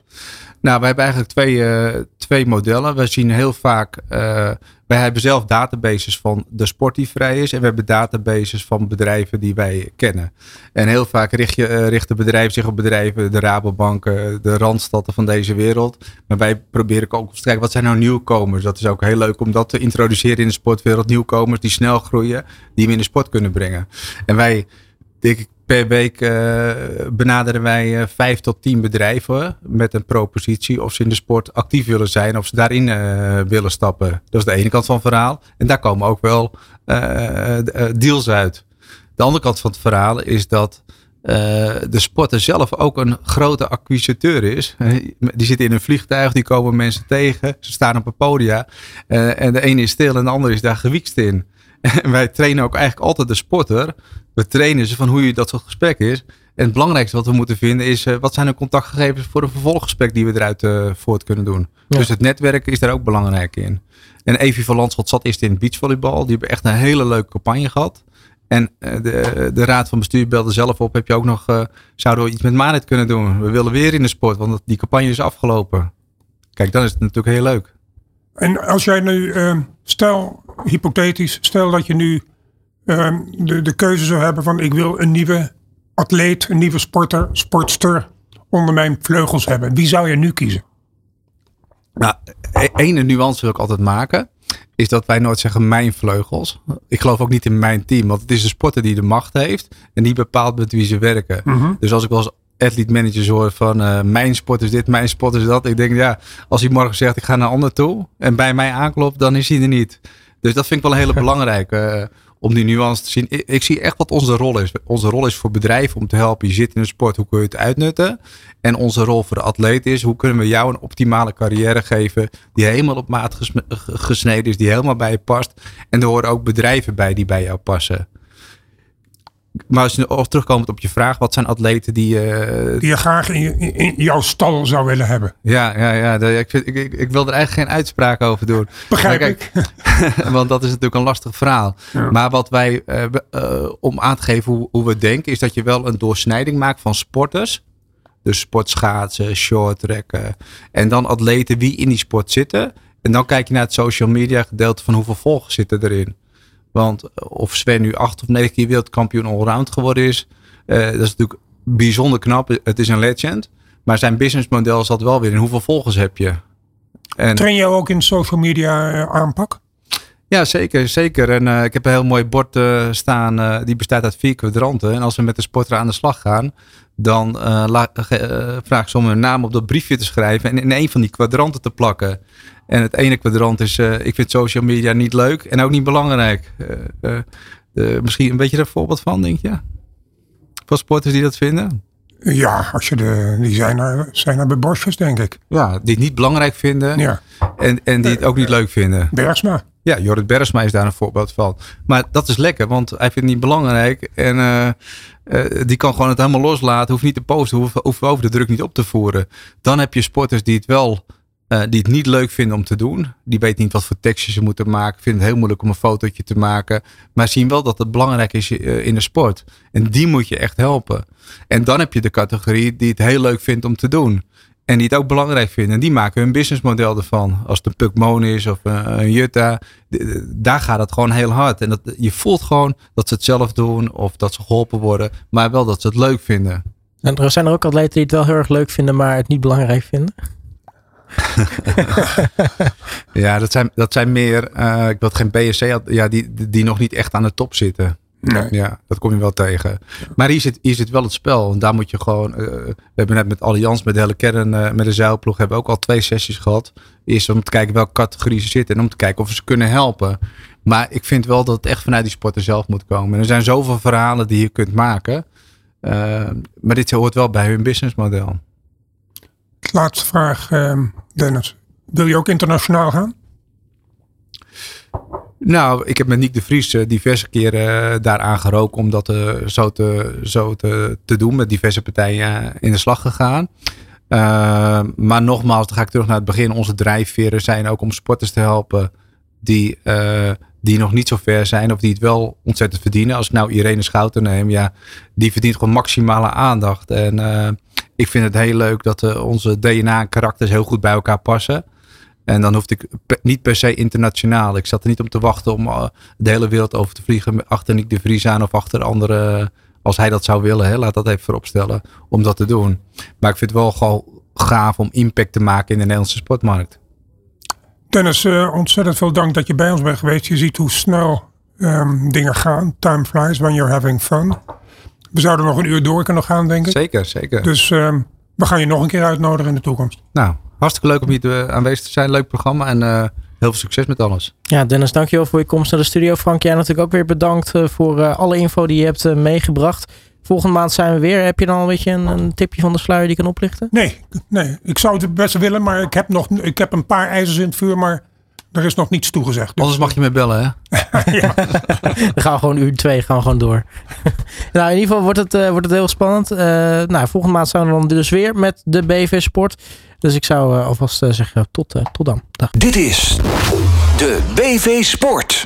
Nou, we hebben eigenlijk twee, uh, twee modellen. We zien heel vaak uh, wij hebben zelf databases van de sport die vrij is. En we hebben databases van bedrijven die wij kennen. En heel vaak richt je, uh, richten bedrijven zich op bedrijven, de Rabobanken, de Randstadten van deze wereld. Maar wij proberen ook te kijken, wat zijn nou nieuwkomers? Dat is ook heel leuk om dat te introduceren in de sportwereld. Nieuwkomers die snel groeien, die we in de sport kunnen brengen. En wij, ik, per week uh, benaderen wij uh, vijf tot tien bedrijven met een propositie of ze in de sport actief willen zijn of ze daarin uh, willen stappen. Dat is de ene kant van het verhaal. En daar komen ook wel deals uit. De andere kant van het verhaal is dat de sporter zelf ook een grote acquisiteur is. Die zitten in een vliegtuig, die komen mensen tegen, ze staan op een podia en de ene is stil en de andere is daar gewiekst in. En wij trainen ook eigenlijk altijd de sporter. We trainen ze van hoe je dat soort gesprek is. En het belangrijkste wat we moeten vinden is, uh, wat zijn de contactgegevens voor een vervolggesprek die we eruit uh, voort kunnen doen. Ja. Dus het netwerk is daar ook belangrijk in. En Evie van Landschot zat eerst in beachvolleybal. Die hebben echt een hele leuke campagne gehad. En uh, de, de raad van bestuur belde zelf op. Heb je ook nog, zouden we iets met Manet kunnen doen? We willen weer in de sport, want die campagne is afgelopen. Kijk, dan is het natuurlijk heel leuk. En als jij nu, stel hypothetisch, stel dat je nu uh, de, de keuze zou hebben van ik wil een nieuwe atleet, een nieuwe sporter, sportster onder mijn vleugels hebben. Wie zou je nu kiezen? Nou, e-, ene nuance wil ik altijd maken. Is dat wij nooit zeggen mijn vleugels. Ik geloof ook niet in mijn team. Want het is de sporter die de macht heeft. En die bepaalt met wie ze werken. Mm -hmm. Dus als ik wel eens athlete managers hoor van uh, mijn sport is dit, mijn sport is dat. Ik denk ja, als hij morgen zegt ik ga naar een ander toe. En bij mij aanklopt, dan is hij er niet. Dus dat vind ik wel een hele belangrijke. Uh, om die nuance te zien. Ik, ik, zie echt wat onze rol is. Onze rol is voor bedrijven om te helpen. Je zit in de sport, hoe kun je het uitnutten? En onze rol voor de atleet is, hoe kunnen we jou een optimale carrière geven die helemaal op maat gesneden is, die helemaal bij je past. En er horen ook bedrijven bij die bij jou passen. Maar als je of terugkomend op je vraag, wat zijn atleten die. Uh, die je graag in, in, in, jouw stal zou willen hebben? Ja, ja, ja. ik, vind, ik, ik, ik, wil er eigenlijk geen uitspraak over doen. Begrijp kijk, ik. want dat is natuurlijk een lastig verhaal. Ja. Maar wat wij, uh, uh, om aan te geven hoe, hoe we denken, is dat je wel een doorsnijding maakt van sporters. Dus sportschaatsen, shorttrekken. En dan atleten wie in die sport zitten. En dan kijk je naar het social media gedeelte van hoeveel volgers zitten erin. Want of Sven nu acht of negen keer wereldkampioen allround geworden is, uh, dat is natuurlijk bijzonder knap. Het is een legend. Maar zijn businessmodel zat wel weer in hoeveel volgers heb je. En, Train je ook in social media uh, aanpak? Ja, zeker. zeker. En uh, ik heb een heel mooi bord uh, staan. Uh, die bestaat uit vier kwadranten. En als we met de sporter aan de slag gaan, dan vraag ik ze om hun naam op dat briefje te schrijven en in een van die kwadranten te plakken. En het ene kwadrant is, ik vind social media niet leuk en ook niet belangrijk. misschien een beetje een voorbeeld van, denk je? Van sporters die dat vinden? Ja, als je de, die zijn er, zijn er bij borstjes, denk ik. Ja, die het niet belangrijk vinden. Ja. En, en die het ook niet leuk vinden. Bergsma. Ja, Jorrit Bergsma is daar een voorbeeld van. Maar dat is lekker, want hij vindt het niet belangrijk. En uh, uh, die kan gewoon het helemaal loslaten. Hoeft niet te posten, hoeft, hoeft over de druk niet op te voeren. Dan heb je sporters die het wel eh, die het niet leuk vinden om te doen. Die weten niet wat voor tekstjes ze moeten maken. Vinden het heel moeilijk om een fotootje te maken. Maar zien wel dat het belangrijk is eh, in de sport. En die moet je echt helpen. En dan heb je de categorie die het heel leuk vindt om te doen. En die het ook belangrijk vinden. En die maken hun businessmodel ervan. Als het een Pukmon is of een, een Jutta. Daar gaat het gewoon heel hard. En dat, je voelt gewoon dat ze het zelf doen. Of dat ze geholpen worden. Maar wel dat ze het leuk vinden. En er zijn er ook atleten die het wel heel erg leuk vinden. Maar het niet belangrijk vinden? ja, dat zijn, dat zijn meer, uh, ik wil geen BSC, ja, die, die nog niet echt aan de top zitten. Nee. Ja, dat kom je wel tegen. Maar hier zit, hier zit wel het spel. En daar moet je gewoon. Uh, we hebben net met Allianz, met de hele kern, uh, met de zeilploeg, hebben we ook al twee sessies gehad. Eerst om te kijken welke categorie ze zitten en om te kijken of we ze kunnen helpen. Maar ik vind wel dat het echt vanuit die sporter zelf moet komen. En er zijn zoveel verhalen die je kunt maken. Uh, maar dit hoort wel bij hun businessmodel. Laatste vraag, ehm, Dennis. Wil je ook internationaal gaan? Nou, ik heb met Nick de Vries uh, diverse keren uh, daar aangeroken om dat uh, zo, te, zo te, te doen. Met diverse partijen in de slag gegaan. maar nogmaals, dan ga ik terug naar het begin. Onze drijfveren zijn ook om sporters te helpen die, die nog niet zo ver zijn. Of die het wel ontzettend verdienen. Als ik nou Irene Schouten neem, ja, die verdient gewoon maximale aandacht. En ik vind het heel leuk dat onze DNA en karakters heel goed bij elkaar passen. En dan hoefde ik niet per se internationaal. Ik zat er niet om te wachten om uh, de hele wereld over te vliegen. Achter Nick de Vries aan of achter andere. Als hij dat zou willen, hè, laat dat even vooropstellen. Om dat te doen. Maar ik vind het wel gewoon gaaf om impact te maken in de Nederlandse sportmarkt. Dennis, ontzettend veel dank dat je bij ons bent geweest. Je ziet hoe snel um, dingen gaan. Time flies when you're having fun. We zouden nog een uur door kunnen gaan, denk ik. Zeker, zeker. Dus um, we gaan je nog een keer uitnodigen in de toekomst. Nou, hartstikke leuk om hier te, aanwezig te zijn. Leuk programma en uh, heel veel succes met alles. Ja, Dennis, dankjewel voor je komst naar de studio. Frank, jij natuurlijk ook weer bedankt uh, voor uh, alle info die je hebt meegebracht. Volgende maand zijn we weer. Heb je dan een beetje een, een, tipje van de sluier die kan oplichten? Nee, nee, ik zou het best willen, maar ik heb, nog, ik heb een paar ijzers in het vuur, maar er is nog niets toegezegd. Dus. Anders mag je me bellen, hè? ja. Dan gaan we gewoon uur twee gaan we gewoon door. nou, in ieder geval wordt het, uh, wordt het heel spannend. Uh, nou, volgende maand zijn we dan dus weer met de BV Sport. Dus ik zou uh, alvast zeggen tot, tot dan. Dag. Dit is de BV Sport.